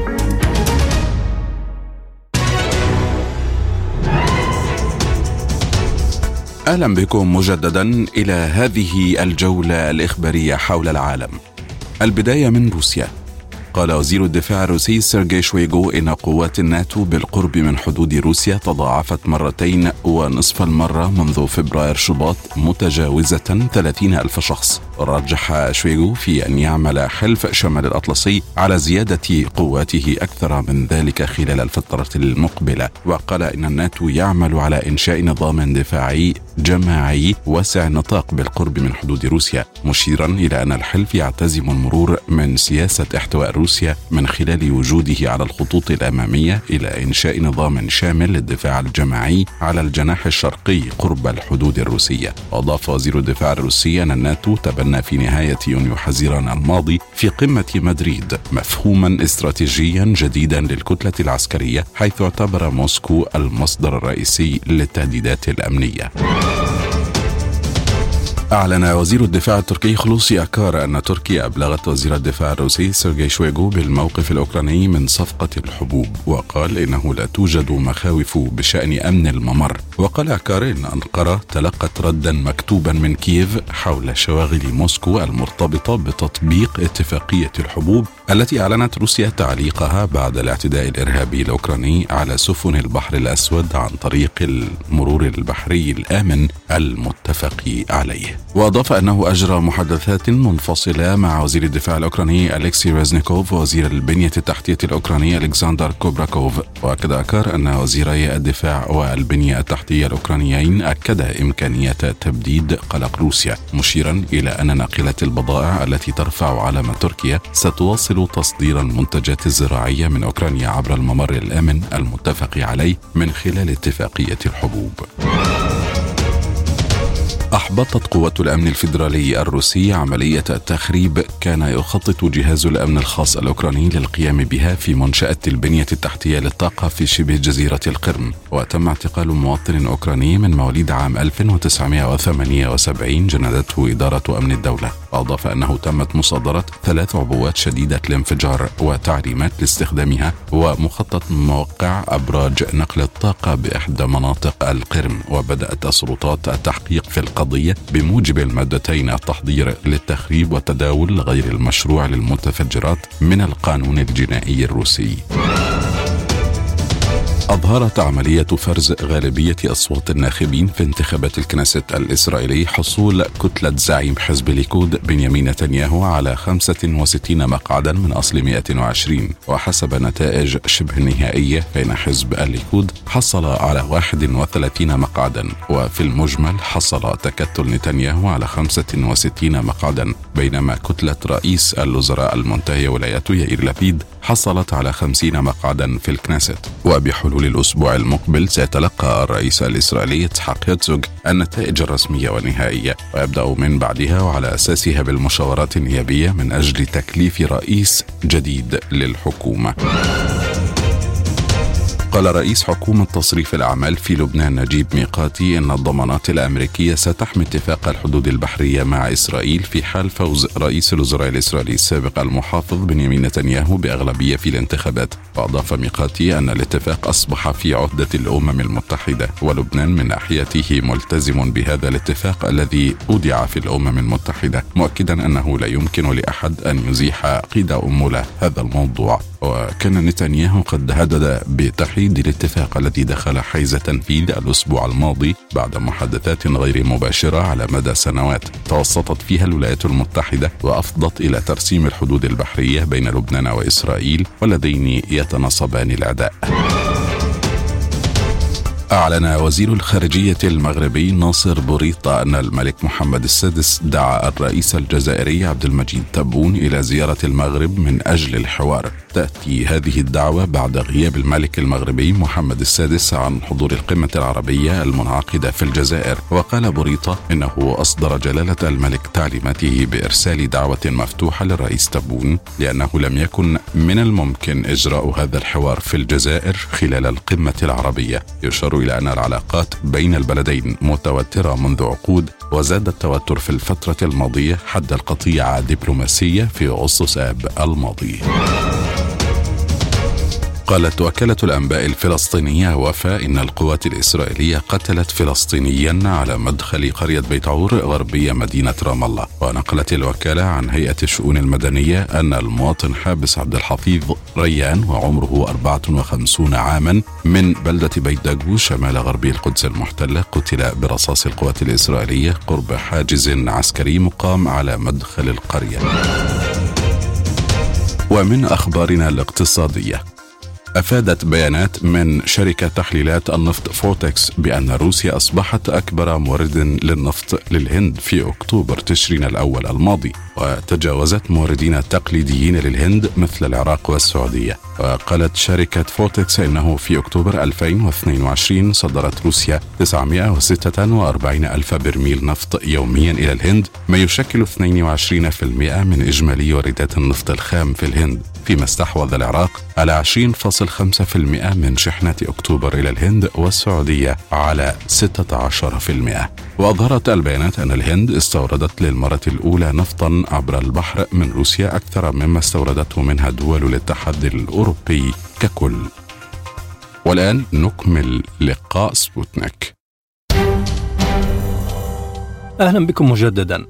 أهلا بكم مجددا إلى هذه الجولة الإخبارية حول العالم. البداية من روسيا. قال وزير الدفاع الروسي سيرجي شويغو إن قوات الناتو بالقرب من حدود روسيا تضاعفت مرتين ونصف المرة منذ فبراير شباط متجاوزة 30 ألف شخص رجح شويغو في أن يعمل حلف شمال الأطلسي على زيادة قواته أكثر من ذلك خلال الفترة المقبلة وقال إن الناتو يعمل على إنشاء نظام دفاعي جماعي واسع النطاق بالقرب من حدود روسيا مشيرا إلى أن الحلف يعتزم المرور من سياسة احتواء روسيا من خلال وجوده على الخطوط الأمامية إلى إنشاء نظام شامل للدفاع الجماعي على الجناح الشرقي قرب الحدود الروسية. واضاف وزير الدفاع الروسي أن الناتو تبنى في نهاية يونيو حزيران الماضي في قمة مدريد مفهوما استراتيجيا جديدا للكتلة العسكرية حيث اعتبر موسكو المصدر الرئيسي للتهديدات الأمنية. أعلن وزير الدفاع التركي خلوصي أكار أن تركيا أبلغت وزير الدفاع الروسي سيرجي شويغو بالموقف الأوكراني من صفقة الحبوب وقال إنه لا توجد مخاوف بشأن أمن الممر. وقال أكار إن أنقرة تلقت ردا مكتوبا من كييف حول شواغل موسكو المرتبطة بتطبيق اتفاقية الحبوب التي أعلنت روسيا تعليقها بعد الاعتداء الإرهابي الأوكراني على سفن البحر الأسود عن طريق المرور البحري الآمن المتفق عليه. وأضاف أنه أجرى محادثات منفصلة مع وزير الدفاع الأوكراني أليكسي ريزنيكوف ووزير البنية التحتية الأوكراني ألكسندر كوبراكوف وأكد أكار أن وزيري الدفاع والبنية التحتية الأوكرانيين أكدا إمكانية تبديد قلق روسيا مشيرا إلى أن ناقلة البضائع التي ترفع علم تركيا ستواصل تصدير المنتجات الزراعية من أوكرانيا عبر الممر الآمن المتفق عليه من خلال اتفاقية الحبوب. أحبطت قوات الأمن الفيدرالي الروسي عملية تخريب كان يخطط جهاز الأمن الخاص الأوكراني للقيام بها في منشأة البنية التحتية للطاقة في شبه جزيرة القرم. وتم اعتقال مواطن أوكراني من مواليد عام 1978 جندته إدارة أمن الدولة. وأضاف أنه تمت مصادرة ثلاث عبوات شديدة الانفجار وتعليمات لاستخدامها ومخطط موقع أبراج نقل الطاقة بإحدى مناطق القرم. وبدأت السلطات التحقيق في القضاء القضية بموجب المادتين التحضير للتخريب والتداول غير المشروع للمتفجرات من القانون الجنائي الروسي. أظهرت عملية فرز غالبية أصوات الناخبين في انتخابات الكنيست الإسرائيلي حصول كتلة زعيم حزب الليكود بنيامين نتنياهو على 65 مقعدا من أصل 120 وحسب نتائج شبه نهائية فإن حزب الليكود حصل على 31 مقعدا وفي المجمل حصل تكتل نتنياهو على 65 مقعدا. بينما كتلة رئيس الوزراء المنتهية ولايته يائير لبيد حصلت على خمسين مقعدا في الكنيست. وبحلول الأسبوع المقبل سيتلقى الرئيس الإسرائيلي إسحاق هيرتزوغ النتائج الرسمية والنهائية ويبدأ من بعدها وعلى أساسها بالمشاورات النيابية من أجل تكليف رئيس جديد للحكومة. قال رئيس حكومة تصريف الأعمال في لبنان نجيب ميقاتي إن الضمانات الأمريكية ستحمي اتفاق الحدود البحرية مع إسرائيل في حال فوز رئيس الوزراء الإسرائيلي السابق المحافظ بنيامين نتنياهو بأغلبية في الانتخابات. وأضاف ميقاتي أن الاتفاق أصبح في عهدة الأمم المتحدة ولبنان من ناحيته ملتزم بهذا الاتفاق الذي أودع في الأمم المتحدة مؤكدا أنه لا يمكن لأحد أن يزيح قيد أمولة هذا الموضوع. وكان نتنياهو قد هدد بتحييد الاتفاق الذي دخل حيز تنفيذ الأسبوع الماضي بعد محادثات غير مباشرة على مدى سنوات. توسطت فيها الولايات المتحدة وأفضت إلى ترسيم الحدود البحرية بين لبنان وإسرائيل واللذين يتنصبان الأعداء. أعلن وزير الخارجية المغربي ناصر بوريطة أن الملك محمد السادس دعا الرئيس الجزائري عبد المجيد تبون إلى زيارة المغرب من أجل الحوار. تأتي هذه الدعوة بعد غياب الملك المغربي محمد السادس عن حضور القمة العربية المنعقدة في الجزائر. وقال بوريطة إنه أصدر جلالة الملك تعليماته بإرسال دعوة مفتوحة للرئيس تبون لأنه لم يكن من الممكن إجراء هذا الحوار في الجزائر خلال القمة العربية. يشار إلى أن العلاقات بين البلدين متوترة منذ عقود وزاد التوتر في الفترة الماضية حد القطيعة دبلوماسية في أغسطس آب الماضي. قالت وكالة الأنباء الفلسطينية وفاء إن القوات الإسرائيلية قتلت فلسطينيا على مدخل قرية بيت عور غربية مدينة رام الله. ونقلت الوكالة عن هيئة الشؤون المدنية أن المواطن حابس عبد الحفيظ ريان وعمره 54 عاما من بلدة بيت دقو شمال غربي القدس المحتلة قتل برصاص القوات الإسرائيلية قرب حاجز عسكري مقام على مدخل القرية. ومن أخبارنا الاقتصادية أفادت بيانات من شركة تحليلات النفط فورتيكسا بأن روسيا أصبحت أكبر مورد للنفط للهند في أكتوبر تشرين الأول الماضي وتجاوزت موردين تقليديين للهند مثل العراق والسعودية. وقالت شركة فورتكس إنه في أكتوبر 2022 صدرت روسيا 946 ألف برميل نفط يوميا إلى الهند ما يشكل 22% من إجمالي واردات النفط الخام في الهند. فيما استحوذ العراق على 20.5% من شحنات أكتوبر إلى الهند والسعودية على 16% وأظهرت البيانات أن الهند استوردت للمرة الأولى نفطا عبر البحر من روسيا أكثر مما استوردته منها دول الاتحاد الأوروبي ككل. والآن نكمل لقاء سبوتنيك.
أهلا بكم مجددا.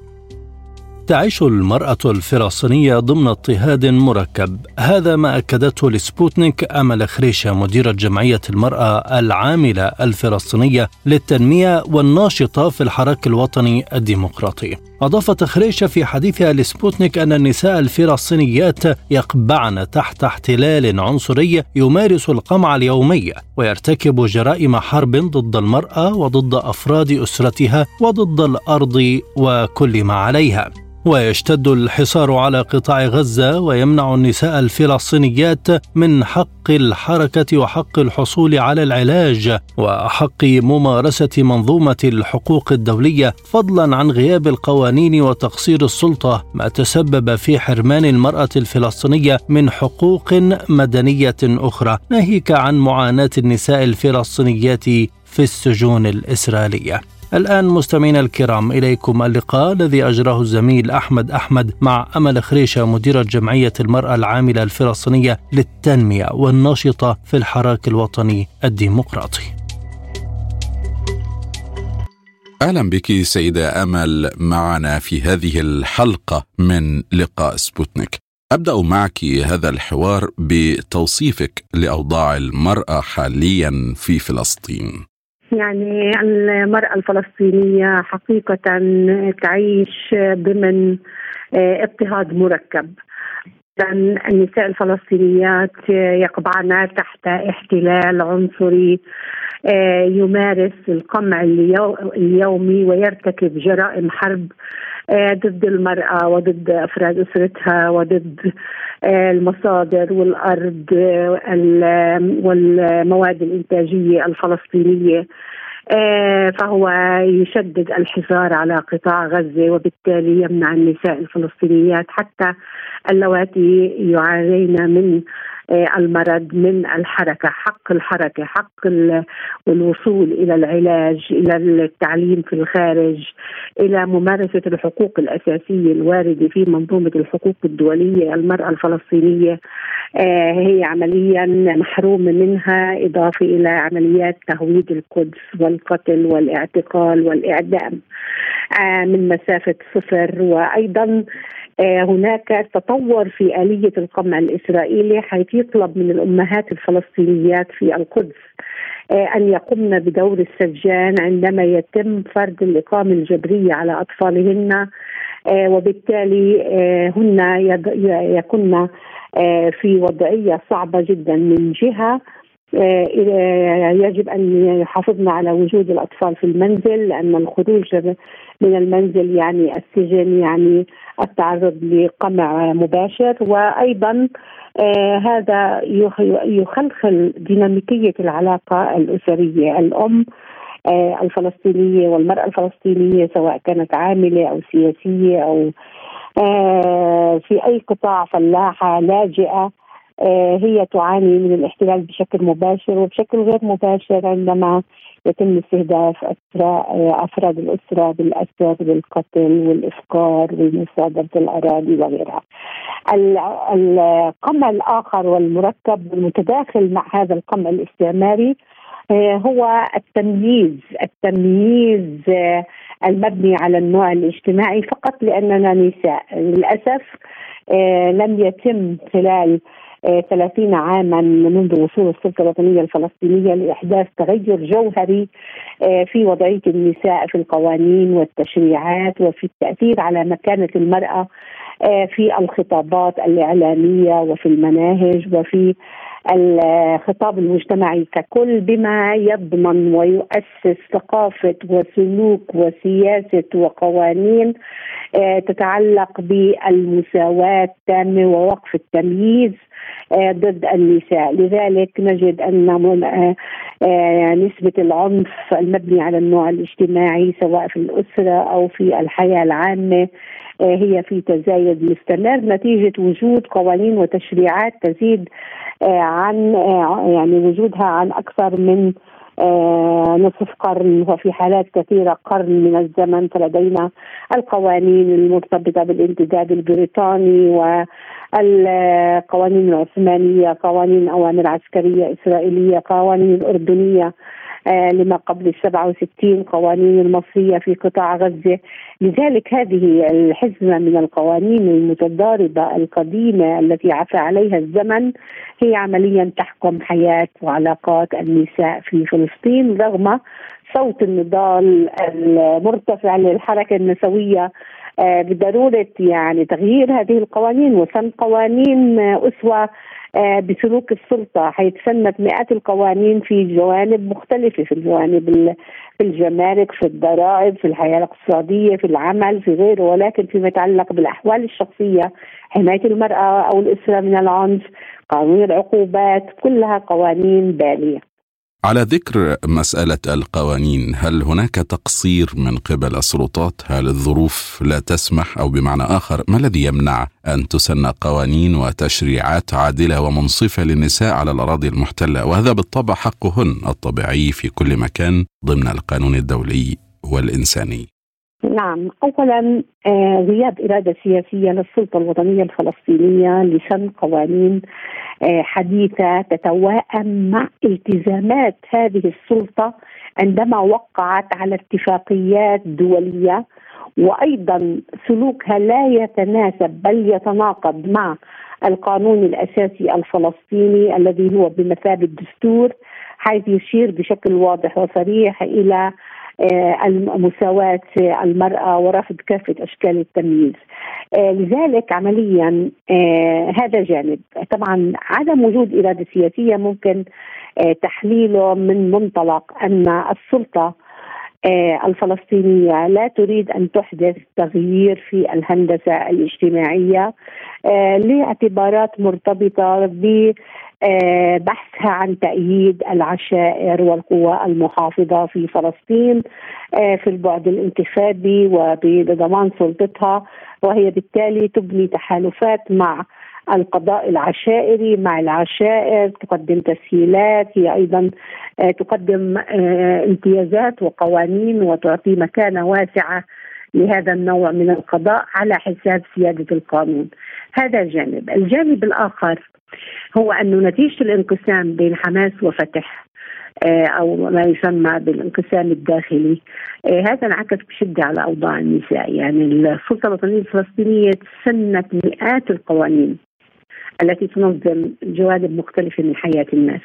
تعيش المرأة الفلسطينية ضمن اضطهاد مركب. هذا ما أكدته لسبوتنيك أمل خريشة مديرة جمعية المرأة العاملة الفلسطينية للتنمية والناشطة في الحراك الوطني الديمقراطي. أضافت خريشة في حديثها لسبوتنيك أن النساء الفلسطينيات يقبعن تحت احتلال عنصري يمارس القمع اليومي ويرتكب جرائم حرب ضد المرأة وضد أفراد أسرتها وضد الأرض وكل ما عليها. ويشتد الحصار على قطاع غزة ويمنع النساء الفلسطينيات من حق الحركة وحق الحصول على العلاج وحق ممارسة منظومة الحقوق الدولية فضلا عن غياب القوانين وتقصير السلطة ما تسبب في حرمان المرأة الفلسطينية من حقوق مدنية أخرى. ناهيك عن معاناة النساء الفلسطينيات في السجون الإسرائيلية. الآن مستمعينا الكرام إليكم اللقاء الذي أجراه الزميل أحمد أحمد مع أمل خريشة مديرة جمعية المرأة العاملة الفلسطينية للتنمية والناشطة في الحراك الوطني الديمقراطي.
أهلا بك سيدة أمل معنا في هذه الحلقة من لقاء سبوتنيك. أبدأ معك هذا الحوار بتوصيفك لأوضاع المرأة حاليا في فلسطين.
يعني المرأة الفلسطينية حقيقة تعيش ضمن آه، اضطهاد مركب. النساء الفلسطينيات يقبعن تحت احتلال عنصري آه، يمارس القمع اليومي ويرتكب جرائم حرب. ضد المرأة وضد أفراد أسرتها وضد آه، المصادر والأرض والمواد الإنتاجية الفلسطينية. فهو يشدد الحصار على قطاع غزة وبالتالي يمنع النساء الفلسطينيات حتى اللواتي يعانين من آه، المرض من الحركة، حق الحركة، حق الوصول إلى العلاج، إلى التعليم في الخارج، إلى ممارسة الحقوق الأساسية الواردة في منظومة الحقوق الدولية، المرأة الفلسطينية آه، هي عمليا محرومة منها إضافة إلى عمليات تهويد القدس والقتل والاعتقال والإعدام آه، من مسافة صفر وأيضا آه، هناك تطور في آلية القمع الإسرائيلي حيث يطلب من الأمهات الفلسطينيات في القدس آه، أن يقمن بدور السجان عندما يتم فرض الإقامة الجبرية على أطفالهن آه، وبالتالي هن يكن في وضعية صعبة جدا من جهة يجب أن يحافظن على وجود الأطفال في المنزل لأن الخروج من المنزل يعني السجن يعني التعرض لقمع مباشر. وأيضا آه هذا يخلخل ديناميكية العلاقة الأسرية. الأم آه الفلسطينية والمرأة الفلسطينية سواء كانت عاملة أو سياسية أو آه في أي قطاع فلاحة لاجئة آه، هي تعاني من الاحتلال بشكل مباشر وبشكل غير مباشر عندما يتم استهداف أفراد الأسرة بالاسر بالقتل والافكار ومصادرة الأراضي وغيرها. القمع الآخر والمركب والمتداخل مع هذا القمع الاستعماري آه، هو التمييز التمييز آه، المبني على النوع الاجتماعي فقط لأننا نساء للأسف لم يتم خلال 30 عاما منذ وصول السلطة الوطنية الفلسطينية لإحداث تغير جوهري آه، في وضعية النساء في القوانين والتشريعات وفي التأثير على مكانة المرأة آه، في الخطابات الإعلامية وفي المناهج وفي الخطاب المجتمعي ككل بما يضمن ويؤسس ثقافة وسلوك وسياسة وقوانين آه، تتعلق بالمساواة التامة ووقف التمييز ضد النساء. لذلك نجد أن آه، آه، نسبة العنف المبني على النوع الاجتماعي سواء في الأسرة أو في الحياة العامة هي في تزايد مستمر. نتيجة وجود قوانين وتشريعات تزيد عن يعني وجودها عن أكثر من نصف قرن وفي حالات كثيرة قرن من الزمن فلدينا القوانين المرتبطة بالامتداد البريطاني و القوانين العثمانية قوانين أوامر عسكرية إسرائيلية قوانين الأردنية آه، لما قبل السبعة وستين قوانين المصرية في قطاع غزة. لذلك هذه الحزمة من القوانين المتضاربة القديمة التي عفى عليها الزمن هي عمليا تحكم حياة وعلاقات النساء في فلسطين رغم صوت النضال المرتفع للحركة النسوية آه، بضرورة يعني تغيير هذه القوانين. وسن قوانين آه، بسلوك السلطة حيث سنت مئات القوانين في جوانب مختلفة في الجوانب في الجمارك في الضرائب في الحياة الاقتصادية في العمل في غيره ولكن فيما يتعلق بالأحوال الشخصية حماية المرأة أو الإسرة من العنف قانون العقوبات كلها قوانين بالية.
على ذكر مسألة القوانين هل هناك تقصير من قبل السلطات؟ هل الظروف لا تسمح؟ أو بمعنى آخر ما الذي يمنع أن تسن قوانين وتشريعات عادلة ومنصفة للنساء على الأراضي المحتلة؟ وهذا بالطبع حقهن الطبيعي في كل مكان ضمن القانون الدولي والإنساني.
نعم. اولا آه، غياب إرادة سياسية للسلطة الوطنية الفلسطينية لسن قوانين حديثة تتوائم مع التزامات هذه السلطة عندما وقعت على اتفاقيات دولية وأيضا سلوكها لا يتناسب بل يتناقض مع القانون الأساسي الفلسطيني الذي هو بمثابة دستور حيث يشير بشكل واضح وصريح إلى مساواة المرأة ورفض كافة أشكال التمييز. لذلك عمليا هذا جانب. طبعا عدم وجود إرادة سياسية ممكن تحليله من منطلق أن السلطة الفلسطينية لا تريد أن تحدث تغيير في الهندسة الاجتماعية لاعتبارات مرتبطة ب آه، بحثها عن تأييد العشائر والقوى المحافظة في فلسطين آه، في البعد الانتخابي وبضمان سلطتها وهي بالتالي تبني تحالفات مع القضاء العشائري مع العشائر تقدم تسهيلات هي أيضا آه، تقدم امتيازات وقوانين وتعطي مكانة واسعة لهذا النوع من القضاء على حساب سيادة القانون. هذا جانب، الجانب الآخر هو أنه نتيجة الانقسام بين حماس وفتح آه، أو ما يسمى بالانقسام الداخلي آه، هذا انعكس بشدة على أوضاع النساء. يعني السلطة الوطنية الفلسطينية سنت مئات القوانين. التي تنظم جوانب مختلفة من حياة الناس.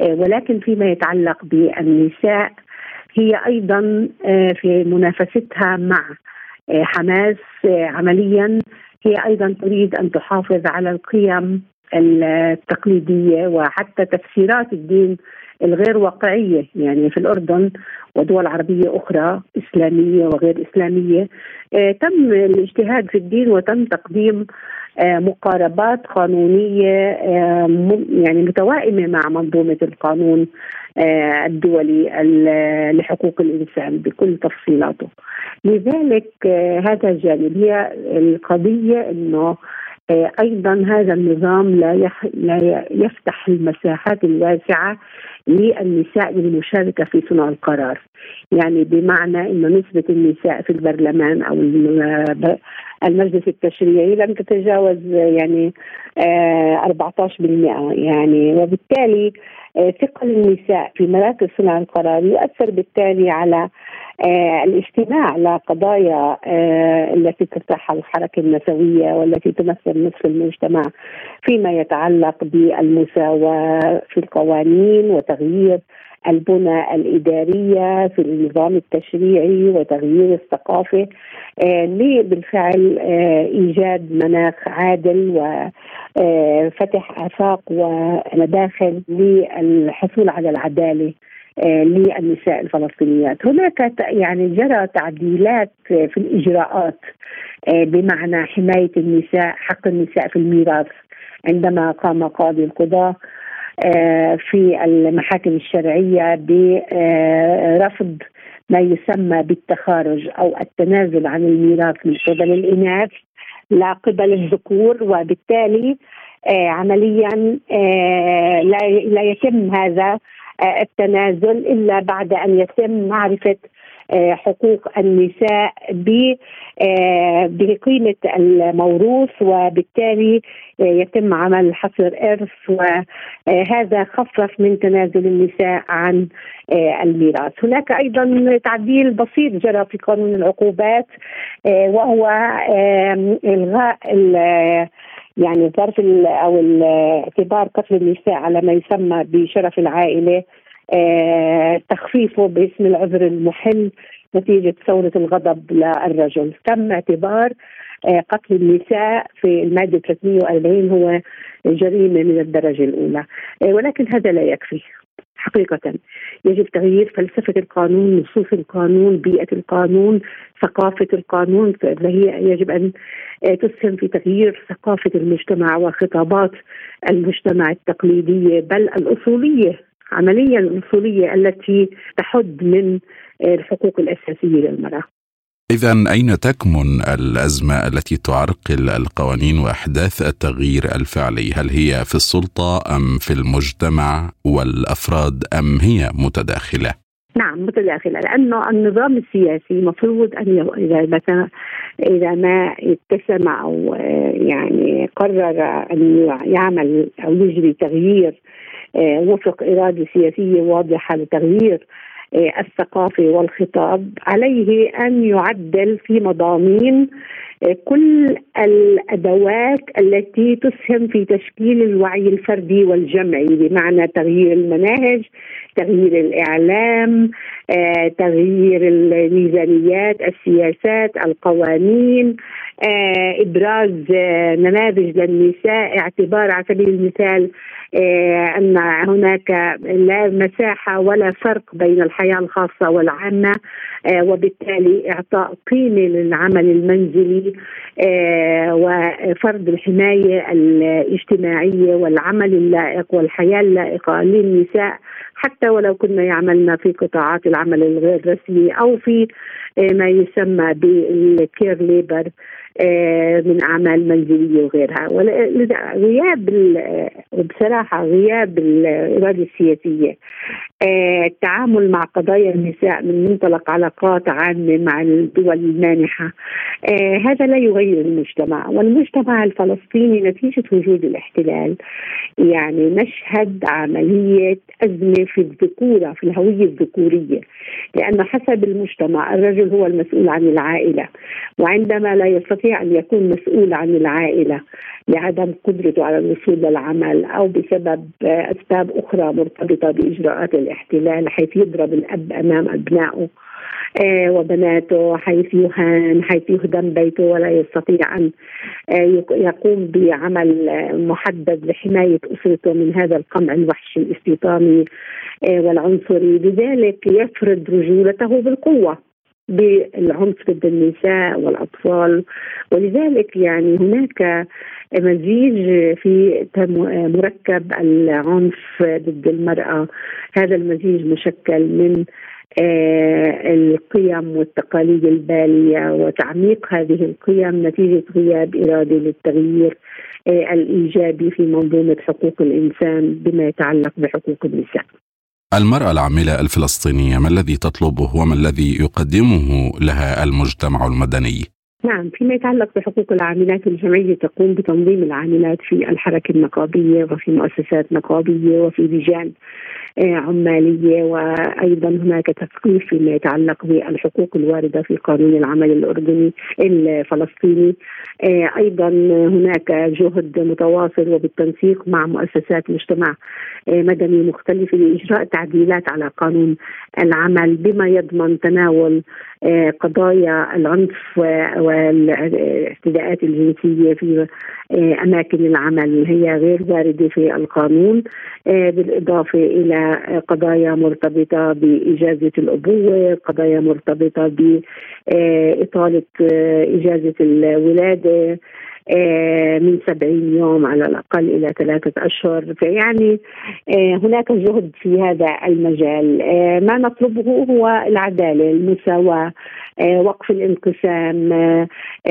آه، ولكن فيما يتعلق بالنساء هي أيضا في منافستها مع حماس عمليا هي أيضا تريد أن تحافظ على القيم التقليدية وحتى تفسيرات الدين الغير واقعية يعني في الأردن ودول عربية أخرى إسلامية وغير إسلامية. آه، تم الاجتهاد في الدين وتم تقديم آه، مقاربات قانونية آه، يعني متوائمة مع منظومة القانون الدولي لحقوق الإنسان بكل تفصيلاته. لذلك هذا الجانب هي القضية إنه آه، أيضا هذا النظام لا يفتح المساحات الواسعة للنساء للمشاركه في صنع القرار. يعني بمعنى انه نسبة النساء في البرلمان أو المجلس التشريعي لم تتجاوز يعني 14% آه، يعني وبالتالي آه، ثقل النساء في مراكز صنع القرار يؤثر بالتالي على آه، الاستماع لقضايا آه، التي تطرحها الحركة النسوية والتي تمثل نصف المجتمع فيما يتعلق بالمساواة في القوانين وتغيير البنى الإدارية في النظام التشريعي وتغيير الثقافة. آه بالفعل آه إيجاد مناخ عادل وفتح آفاق ومداخل للحصول على العدالة آه، للنساء الفلسطينيات؟ هناك يعني جرى تعديلات في الإجراءات آه، بمعنى حماية النساء حق النساء في الميراث عندما قام قاضي القضاة آه، في المحاكم الشرعية برفض ما يسمى بالتخارج أو التنازل عن الميراث من قبل الإناث لا قبل الذكور وبالتالي عمليا لا يتم هذا التنازل إلا بعد أن يتم معرفة آه، حقوق النساء آه، بقيمة الموروث وبالتالي آه، يتم عمل حصر إرث وهذا خفف من تنازل النساء عن الميراث. هناك أيضا تعديل بسيط جرى في قانون العقوبات وهو إلغاء يعني ظرف أو اعتبار قتل النساء على ما يسمى بشرف العائلة آه تخفيفه باسم العذر المحل نتيجة ثورة الغضب للرجل. تم اعتبار آه قتل النساء في المادة 340 هو جريمة من الدرجة الأولى. آه ولكن هذا لا يكفي. حقيقة يجب تغيير فلسفة القانون نصوص القانون بيئة القانون ثقافة القانون. فهي يجب أن تسهم في تغيير ثقافة المجتمع وخطابات المجتمع التقليدية بل الأصولية. عمليا الأصولية التي تحد من الحقوق الأساسية للمرأة
إذا أين تكمن الأزمة التي تعرقل القوانين وأحداث التغيير الفعلي؟ هل هي في السلطة أم في المجتمع والأفراد أم هي متداخلة؟
نعم متداخلة لأنه النظام السياسي مفروض أن إذا مثلا إذا ما اتسم أو يعني قرر أن يعمل أو يجري تغيير آه، وفق إرادة سياسية واضحة لتغيير آه، الثقافة والخطاب عليه أن يعدل في مضامين كل الأدوات التي تسهم في تشكيل الوعي الفردي والجمعي بمعنى تغيير المناهج تغيير الإعلام آه، تغيير الميزانيات السياسات القوانين آه، إبراز آه، نماذج للنساء. اعتبار على سبيل المثال أن هناك لا مساحة ولا فرق بين الحياة الخاصة والعامة وبالتالي إعطاء قيمة للعمل المنزلي وفرض الحماية الاجتماعية والعمل اللائق والحياة اللائقة للنساء. حتى ولو كنا يعملنا في قطاعات العمل الغير رسمي أو في آه، ما يسمى بالكير ليبر آه، من أعمال منزليه وغيرها. غياب بصراحة غياب الإرادة السياسية. آه، التعامل مع قضايا النساء من منطلق علاقات عامة مع الدول المانحة هذا لا يغير المجتمع. والمجتمع الفلسطيني نتيجة وجود الاحتلال يعني نشهد عملية أزمة في الذكورة في الهوية الذكورية. لأن حسب المجتمع الرجل هو المسؤول عن العائلة. وعندما لا يستطيع أن يكون مسؤول عن العائلة لعدم قدرته على الوصول للعمل أو بسبب أسباب أخرى مرتبطة بإجراءات الاحتلال حيث يضرب الأب أمام أبنائه آه، وبناته حيث يهان حيث يهدم بيته ولا يستطيع أن آه، يقوم بعمل محدد لحماية أسرته من هذا القمع الوحشي الاستيطاني آه، والعنصري لذلك يفرض رجولته بالقوة بالعنف ضد النساء والأطفال ولذلك يعني هناك مزيج في مركب العنف ضد المرأة هذا المزيج مشكل من آه، القيم والتقاليد البالية وتعميق هذه القيم نتيجة غياب إرادة للتغيير آه، الإيجابي في منظومة حقوق الإنسان بما يتعلق بحقوق النساء.
المرأة العاملة الفلسطينية ما الذي تطلبه وما الذي يقدمه لها المجتمع المدني؟
نعم فيما يتعلق بحقوق العاملات الجمعية تقوم بتنظيم العاملات في الحركة النقابية وفي مؤسسات نقابية وفي لجان آه، عمالية وأيضا هناك تثقيف فيما يتعلق بالحقوق الواردة في قانون العمل الأردني الفلسطيني. آه، أيضا هناك جهد متواصل وبالتنسيق مع مؤسسات مجتمع آه، مدني مختلفة لإجراء تعديلات على قانون العمل بما يضمن تناول قضايا العنف والاعتداءات الجنسية في أماكن العمل هي غير واردة في القانون بالإضافة إلى قضايا مرتبطة بإجازة الأبوة قضايا مرتبطة بإطالة إجازة الولادة آه، من سبعين يوم على الأقل إلى ثلاثة أشهر. فيعني آه، هناك جهد في هذا المجال. آه، ما نطلبه هو العدالة المساواة وقف الانقسام.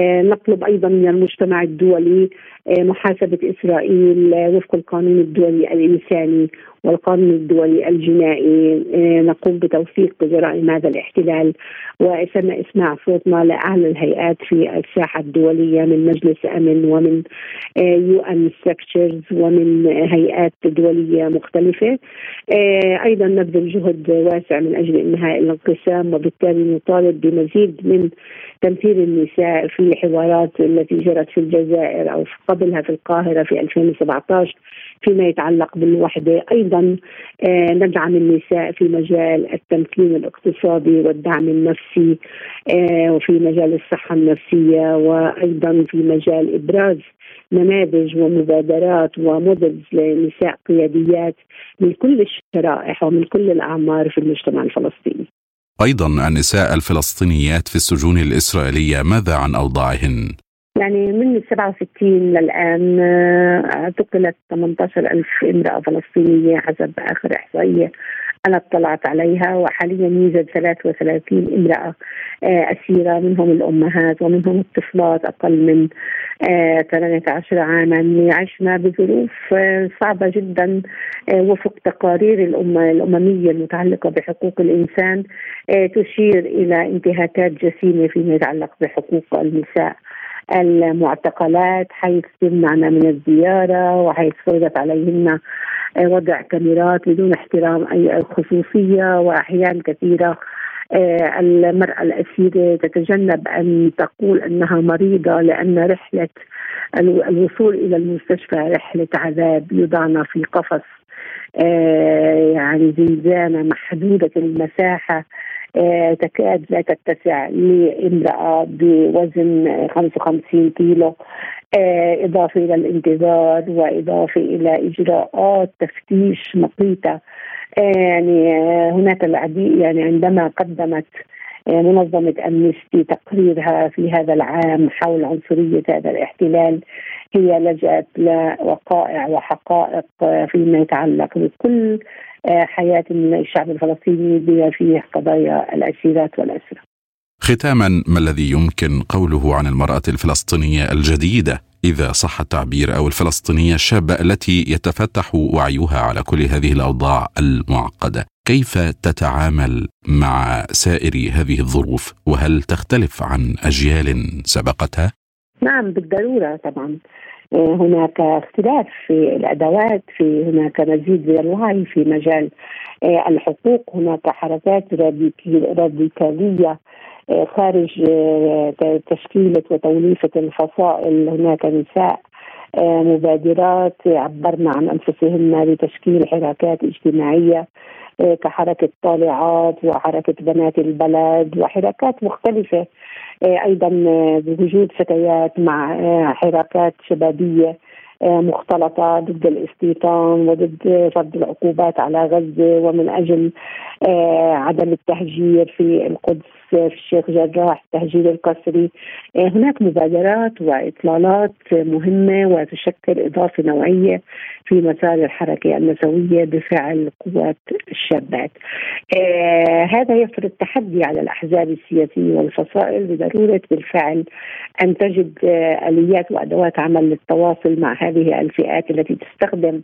نطلب أيضا من المجتمع الدولي محاسبة إسرائيل وفق القانون الدولي الإنساني والقانون الدولي الجنائي. نقوم بتوثيق جرائم هذا الاحتلال. وسمع اسماع صوتنا لأعلى الهيئات في الساحة الدولية من مجلس أمن ومن UN structures ومن هيئات دولية مختلفة. آه، أيضا نبذل جهد واسع من أجل إنهاء الانقسام وبالتالي نطالب بمزيد من تمثيل النساء في حوارات التي جرت في الجزائر أو قبلها في القاهرة في 2017 فيما يتعلق بالوحدة أيضا آه، ندعم النساء في مجال التمكين الاقتصادي والدعم النفسي آه، وفي مجال الصحة النفسية وأيضا في مجال إبراز نماذج ومبادرات ومودلز لنساء قياديات من كل الشرائح ومن كل الأعمار في المجتمع الفلسطيني.
أيضا النساء الفلسطينيات في السجون الإسرائيلية ماذا عن أوضاعهن؟
يعني من 67 للآن آه، اعتقلت 18 ألف امرأة فلسطينية حسب آخر إحصائية أنا اطلعت عليها وحاليا يوجد 33 امرأة آه، أسيرة منهم الأمهات ومنهم الطفلات أقل من 18 آه، عاما. عشنا بظروف صعبة جدا وفق تقارير الأممية المتعلقة بحقوق الإنسان تشير إلى انتهاكات جسيمة فيما يتعلق بحقوق النساء. المعتقلات حيث تمنعنا من الزيارة وحيث فرضت عليهن وضع كاميرات بدون احترام أي خصوصية وأحيان كثيرة آه، المرأة الأسيرة تتجنب أن تقول أنها مريضة لأن رحلة الوصول إلى المستشفى رحلة عذاب يوضعنا في قفص آه، يعني زنزانة محدودة المساحة. تكاد لا تتسع لامرأة بوزن 55 كيلو. إضافة إلى الانتظار وإضافة إلى إجراءات تفتيش مقيتة. يعني هناك العديد يعني عندما قدمت منظمة أمنستي تقريرها في هذا العام حول عنصرية هذا الاحتلال هي لجأت لوقائع وحقائق فيما يتعلق بكل حياة الشعب الفلسطيني بما فيه قضايا الأسيرات والأسرى
ختاما ما الذي يمكن قوله عن المرأة الفلسطينية الجديدة إذا صح التعبير أو الفلسطينية الشابة التي يتفتح وعيها على كل هذه الأوضاع المعقدة؟ كيف تتعامل مع سائر هذه الظروف؟ وهل تختلف عن أجيال سبقتها؟
نعم بالضرورة طبعا. هناك اختلاف في الأدوات في هناك مزيد من الوعي في مجال الحقوق. هناك حركات راديكالية خارج تشكيلة وتوليفة الفصائل. هناك نساء مبادرات عبرنا عن أنفسهن بتشكيل حركات اجتماعية كحركة طالعات وحركة بنات البلد وحركات مختلفة. أيضا بوجود فتيات مع حركات شبابية مختلطة ضد الاستيطان وضد فرض العقوبات على غزة ومن أجل عدم التهجير في القدس. في الشيخ جراح التهجير القسري هناك مبادرات وإطلالات مهمة وتشكل إضافة نوعية في مسار الحركة النسوية بفعل قوات الشابات هذا يفرض تحدي على الأحزاب السياسية والفصائل بضرورة بالفعل أن تجد آليات وأدوات عمل للتواصل مع هذه الفئات التي تستخدم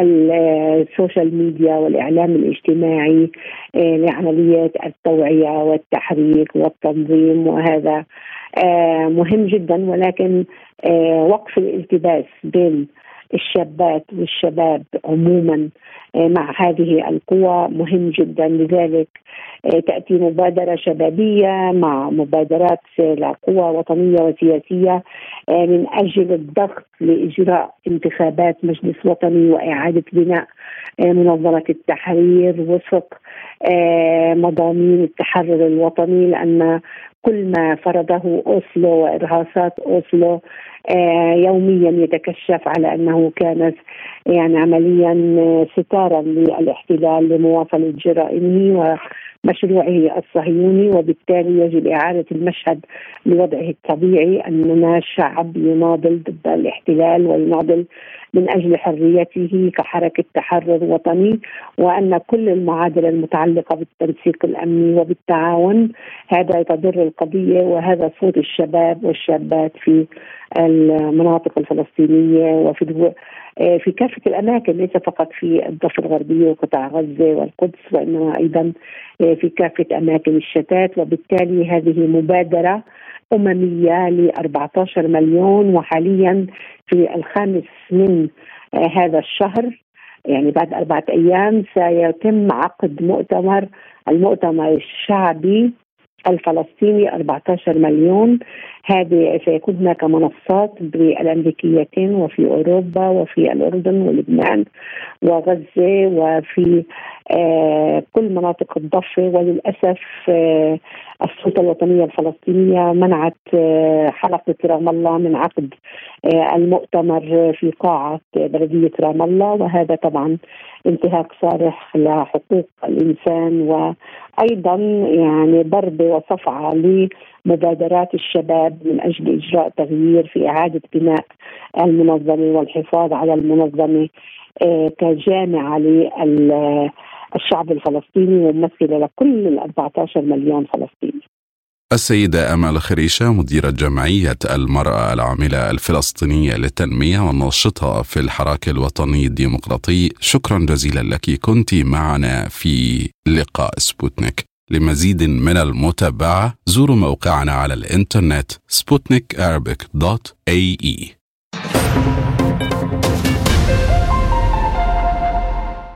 السوشيال ميديا والإعلام الاجتماعي لعملية التوعية والتحريك والتنظيم وهذا مهم جدا. ولكن وقف الالتباس بين الشابات والشباب عموما مع هذه القوى مهم جدا. لذلك تأتي مبادرة شبابية مع مبادرات لقوى وطنية وسياسية من أجل الضغط لإجراء انتخابات مجلس وطني وإعادة بناء منظمة التحرير وفق مضامين التحرر الوطني لأن كل ما فرضه أوسلو وإرهاصات أوسلو يوميا يتكشف على أنه كانت يعني عمليا ستارا للاحتلال لمواصله جرائمه ومشروعه الصهيوني وبالتالي يجب إعادة المشهد لوضعه الطبيعي أننا شعب يناضل ضد الاحتلال ويناضل من أجل حريته كحركة تحرر وطني وأن كل المعادله المتعلقة بالتنسيق الأمني وبالتعاون هذا تضر القضية وهذا صوت الشباب والشابات في المناطق الفلسطينية وفي في كافة الأماكن ليس فقط في الضفة الغربية وقطاع غزة والقدس وإنما أيضا في كافة أماكن الشتات. وبالتالي هذه مبادرة أممية ل 14 مليون وحاليا في الخامس من هذا الشهر يعني بعد أربعة أيام سيتم عقد مؤتمر المؤتمر الشعبي الفلسطيني 14 مليون. هذه سيكون هناك منصات بالأمريكيتين وفي أوروبا وفي الأردن ولبنان وغزة وفي آه كل مناطق الضفة وللأسف آه السلطة الوطنية الفلسطينية منعت آه حلقة رام الله من عقد المؤتمر في قاعة بلدية رام الله. وهذا طبعا انتهاك صارخ لحقوق الإنسان وأيضا يعني ضربه وصفعة لمبادرات الشباب من أجل إجراء تغيير في إعادة بناء المنظمة والحفاظ على المنظمة كجامعة للشعب الفلسطيني وممثله لكل ال 14 مليون فلسطيني.
السيدة أمال خريشة مديرة جمعية المرأة العاملة الفلسطينية للتنمية والناشطة في الحراك الوطني الديمقراطي شكرا جزيلا لك. كنت معنا في لقاء سبوتنيك. لمزيد من المتابعة زوروا موقعنا على الإنترنت اي